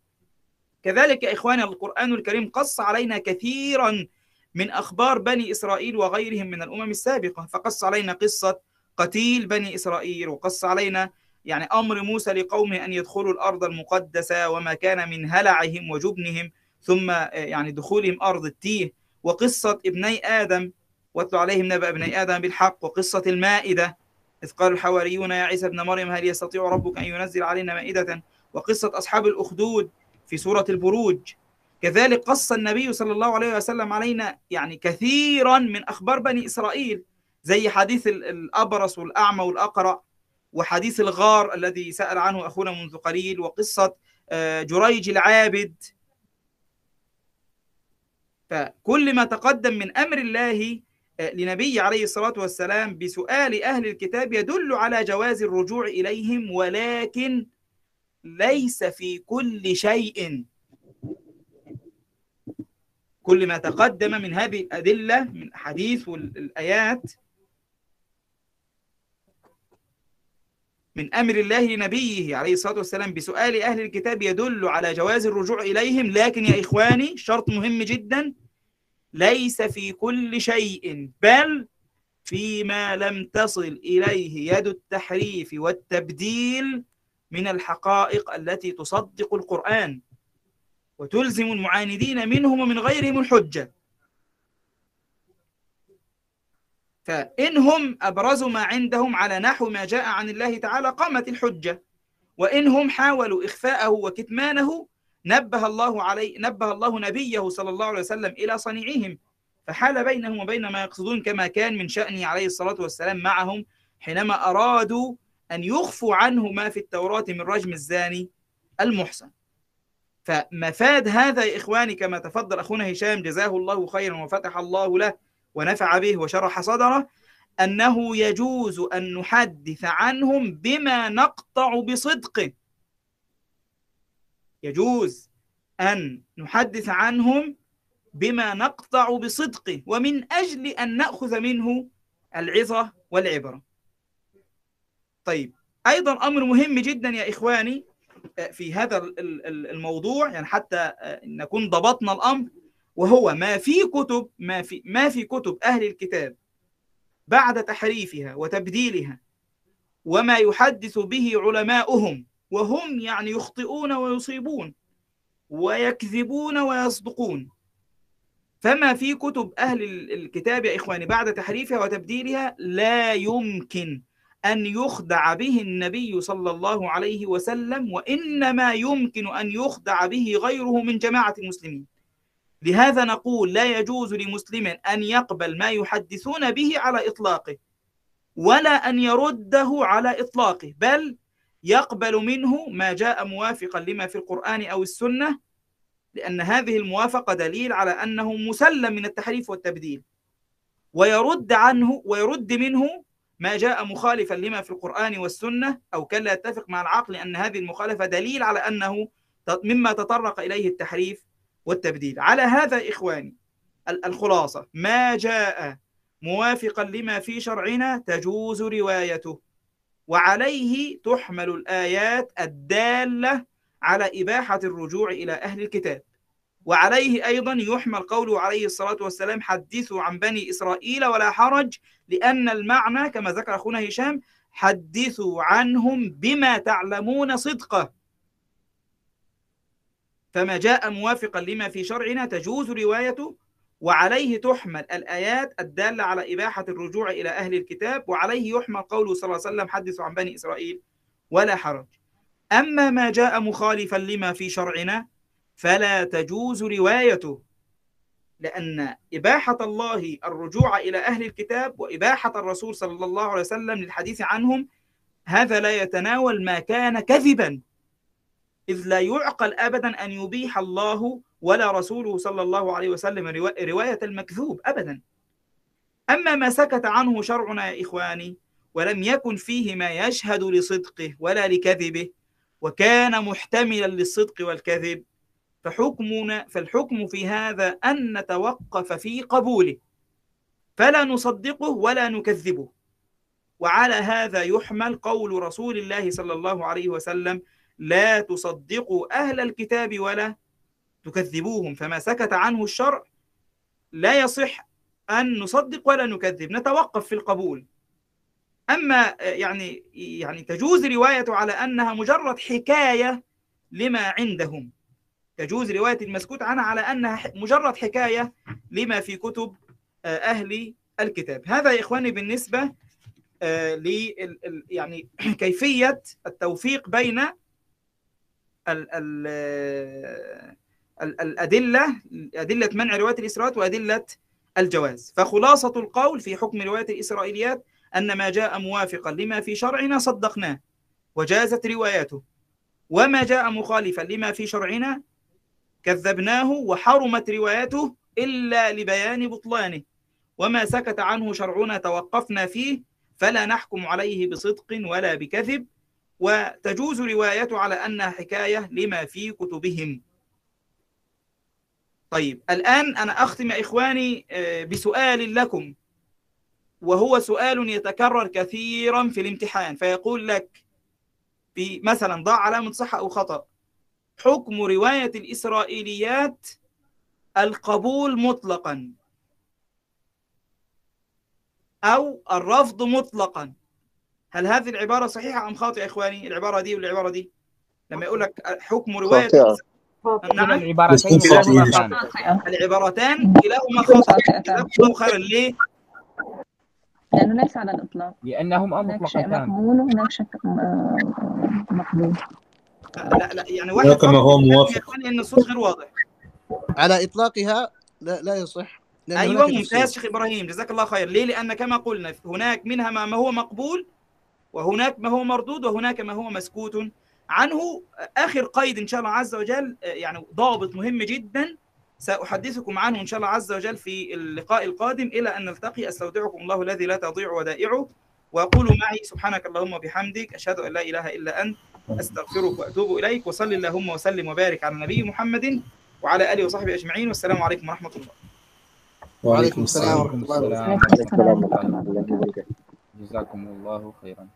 كذلك يا إخواني القرآن الكريم قص علينا كثيرا من أخبار بني إسرائيل وغيرهم من الأمم السابقة. فقص علينا قصة قتيل بني إسرائيل وقص علينا يعني أمر موسى لقومه أن يدخلوا الأرض المقدسة وما كان من هلعهم وجبنهم ثم يعني دخولهم أرض التيه. وقصة ابني آدم واتلو عليهم نبأ ابني آدم بالحق وقصة المائدة. إذ قال الحواريون يا عيسى ابن مريم هل يستطيع ربك أن ينزل علينا مائدة؟ وقصة أصحاب الأخدود في سورة البروج. كذلك قص النبي صلى الله عليه وسلم علينا يعني كثيرا من أخبار بني إسرائيل زي حديث الأبرص والأعمى والأقرع وحديث الغار الذي سأل عنه أخونا منذ قليل وقصة جريج العابد. فكل ما تقدم من أمر الله لنبي عليه الصلاة والسلام بسؤال أهل الكتاب يدل على جواز الرجوع إليهم ولكن ليس في كل شيء. كل ما تقدم من هذه الأدلة من حديث والآيات من أمر الله لنبيه عليه الصلاة والسلام بسؤال أهل الكتاب يدل على جواز الرجوع إليهم. لكن يا إخواني شرط مهم جدا. ليس في كل شيء بل فيما لم تصل إليه يد التحريف والتبديل من الحقائق التي تصدق القرآن. وتلزم المعاندين منهم ومن غيرهم الحجة. فإنهم أبرزوا ما عندهم على نحو ما جاء عن الله تعالى قامت الحجة. وإنهم حاولوا إخفاءه وكتمانه نبه الله عليه نبه الله نبيه صلى الله عليه وسلم إلى صنيعهم فحال بينهم وبين ما يقصدون كما كان من شأنه عليه الصلاة والسلام معهم حينما أرادوا أن يخفوا عنه ما في التوراة من رجم الزاني المحسن. فمفاد هذا يا إخواني كما تفضل أخونا هشام جزاه الله خيرا وفتح الله له ونفع به وشرح صدره أنه يجوز أن نحدث عنهم بما نقطع بصدقه يجوز أن نحدث عنهم بما نقطع بصدقه ومن أجل أن نأخذ منه العظة والعبرة. طيب أيضا أمر مهم جدا يا إخواني في هذا الموضوع يعني حتى نكون ضبطنا الأمر وهو ما في كتب ما في ما في كتب أهل الكتاب بعد تحريفها وتبديلها وما يحدث به علماؤهم وهم يعني يخطئون ويصيبون ويكذبون ويصدقون. فما في كتب أهل الكتاب يا إخواني بعد تحريفها وتبديلها لا يمكن أن يخدع به النبي صلى الله عليه وسلم وإنما يمكن أن يخدع به غيره من جماعة المسلمين. لهذا نقول لا يجوز لمسلم أن يقبل ما يحدثون به على إطلاقه ولا أن يرده على إطلاقه بل يقبل منه ما جاء موافقا لما في القرآن أو السنة لأن هذه الموافقة دليل على أنه مسلم من التحريف والتبديل. ويرد عنه ويرد منه ما جاء مخالفا لما في القرآن والسنة أو كان لا يتفق مع العقل أن هذه المخالفة دليل على أنه مما تطرق إليه التحريف والتبديل. على هذا إخواني الخلاصة ما جاء موافقا لما في شرعنا تجوز روايته. وعليه تحمل الآيات الدالة على إباحة الرجوع إلى أهل الكتاب. وعليه أيضا يحمل قوله عليه الصلاة والسلام حدثوا عن بني إسرائيل ولا حرج لأن المعنى كما ذكر أخونا هشام حدثوا عنهم بما تعلمون صدقه فما جاء موافقا لما في شرعنا تجوز روايته وعليه تحمل الآيات الدالة على إباحة الرجوع إلى أهل الكتاب وعليه يحمل قوله صلى الله عليه وسلم حدثوا عن بني إسرائيل ولا حرج. أما ما جاء مخالفا لما في شرعنا فلا تجوز روايته لأن إباحة الله الرجوع إلى أهل الكتاب وإباحة الرسول صلى الله عليه وسلم للحديث عنهم هذا لا يتناول ما كان كذبا إذ لا يعقل أبدا أن يبيح الله ولا رسوله صلى الله عليه وسلم رواية المكذوب أبدا. أما ما سكت عنه شرعنا يا إخواني ولم يكن فيه ما يشهد لصدقه ولا لكذبه وكان محتملا للصدق والكذب فحكمنا فالحكم في هذا أن نتوقف في قبوله. فلا نصدقه ولا نكذبه. وعلى هذا يحمل قول رسول الله صلى الله عليه وسلم لا تصدقوا أهل الكتاب ولا تكذبوهم فما سكت عنه الشرع لا يصح أن نصدق ولا نكذب نتوقف في القبول. أما يعني يعني تجوز روايته على أنها مجرد حكاية لما عندهم. تجوز رواية المسكوت عنها على أنها مجرد حكاية لما في كتب أهل الكتاب. هذا يا إخواني بالنسبة ل يعني كيفية التوفيق بين ال الأدلة أدلة منع رواية الإسرائيليات وأدلة الجواز. فخلاصة القول في حكم رواية الإسرائيليات أن ما جاء موافقا لما في شرعنا صدقناه وجازت روايته وما جاء مخالفا لما في شرعنا كذبناه وحرمت روايته إلا لبيان بطلانه. وما سكت عنه شرعنا توقفنا فيه فلا نحكم عليه بصدق ولا بكذب. وتجوز روايته على أنها حكاية لما في كتبهم. طيب الآن أنا أختم يا إخواني بسؤال لكم. وهو سؤال يتكرر كثيرا في الامتحان فيقول لك في مثلا ضع علامة صحة أو خطأ. حكم رواية الإسرائيليات القبول مطلقا أو الرفض مطلقا. هل هذه العبارة صحيحة أم خاطئة يا إخواني؟ العبارة دي والعبارة دي. لما يقول لك حكم رواية نعم. العبارتين العبارتان كلاهما خاطئة خيرا ليه؟ لأنه ليس على الإطلاق. لأنهم هناك شيء مطلقتان مقبول وهناك شيء مقبول. لا لا يعني واحد كما هو موافق. إن الصوت غير واضح على إطلاقها لا لا يصح. أيوه هناك ممتاز. شيخ إبراهيم. جزاك الله خير. ليه؟ لأن كما قلنا هناك منها ما ما هو مقبول وهناك ما هو مردود وهناك ما هو مسكوت. عنه آخر قيد إن شاء الله عز وجل يعني ضابط مهم جدا. سأحدثكم عنه إن شاء الله عز وجل في اللقاء القادم. إلى أن نلتقي أستودعكم الله الذي لا تضيع ودائعه. وقولوا معي سبحانك اللهم وبحمدك أشهد أن لا إله إلا أنت أستغفرك وأتوب إليك. وصل اللهم وسلم وبارك على النبي محمد وعلى آله وصحبه أجمعين. والسلام عليكم ورحمة الله. وعليكم السلام ورحمة الله وبركاته. جزاكم الله خيرا.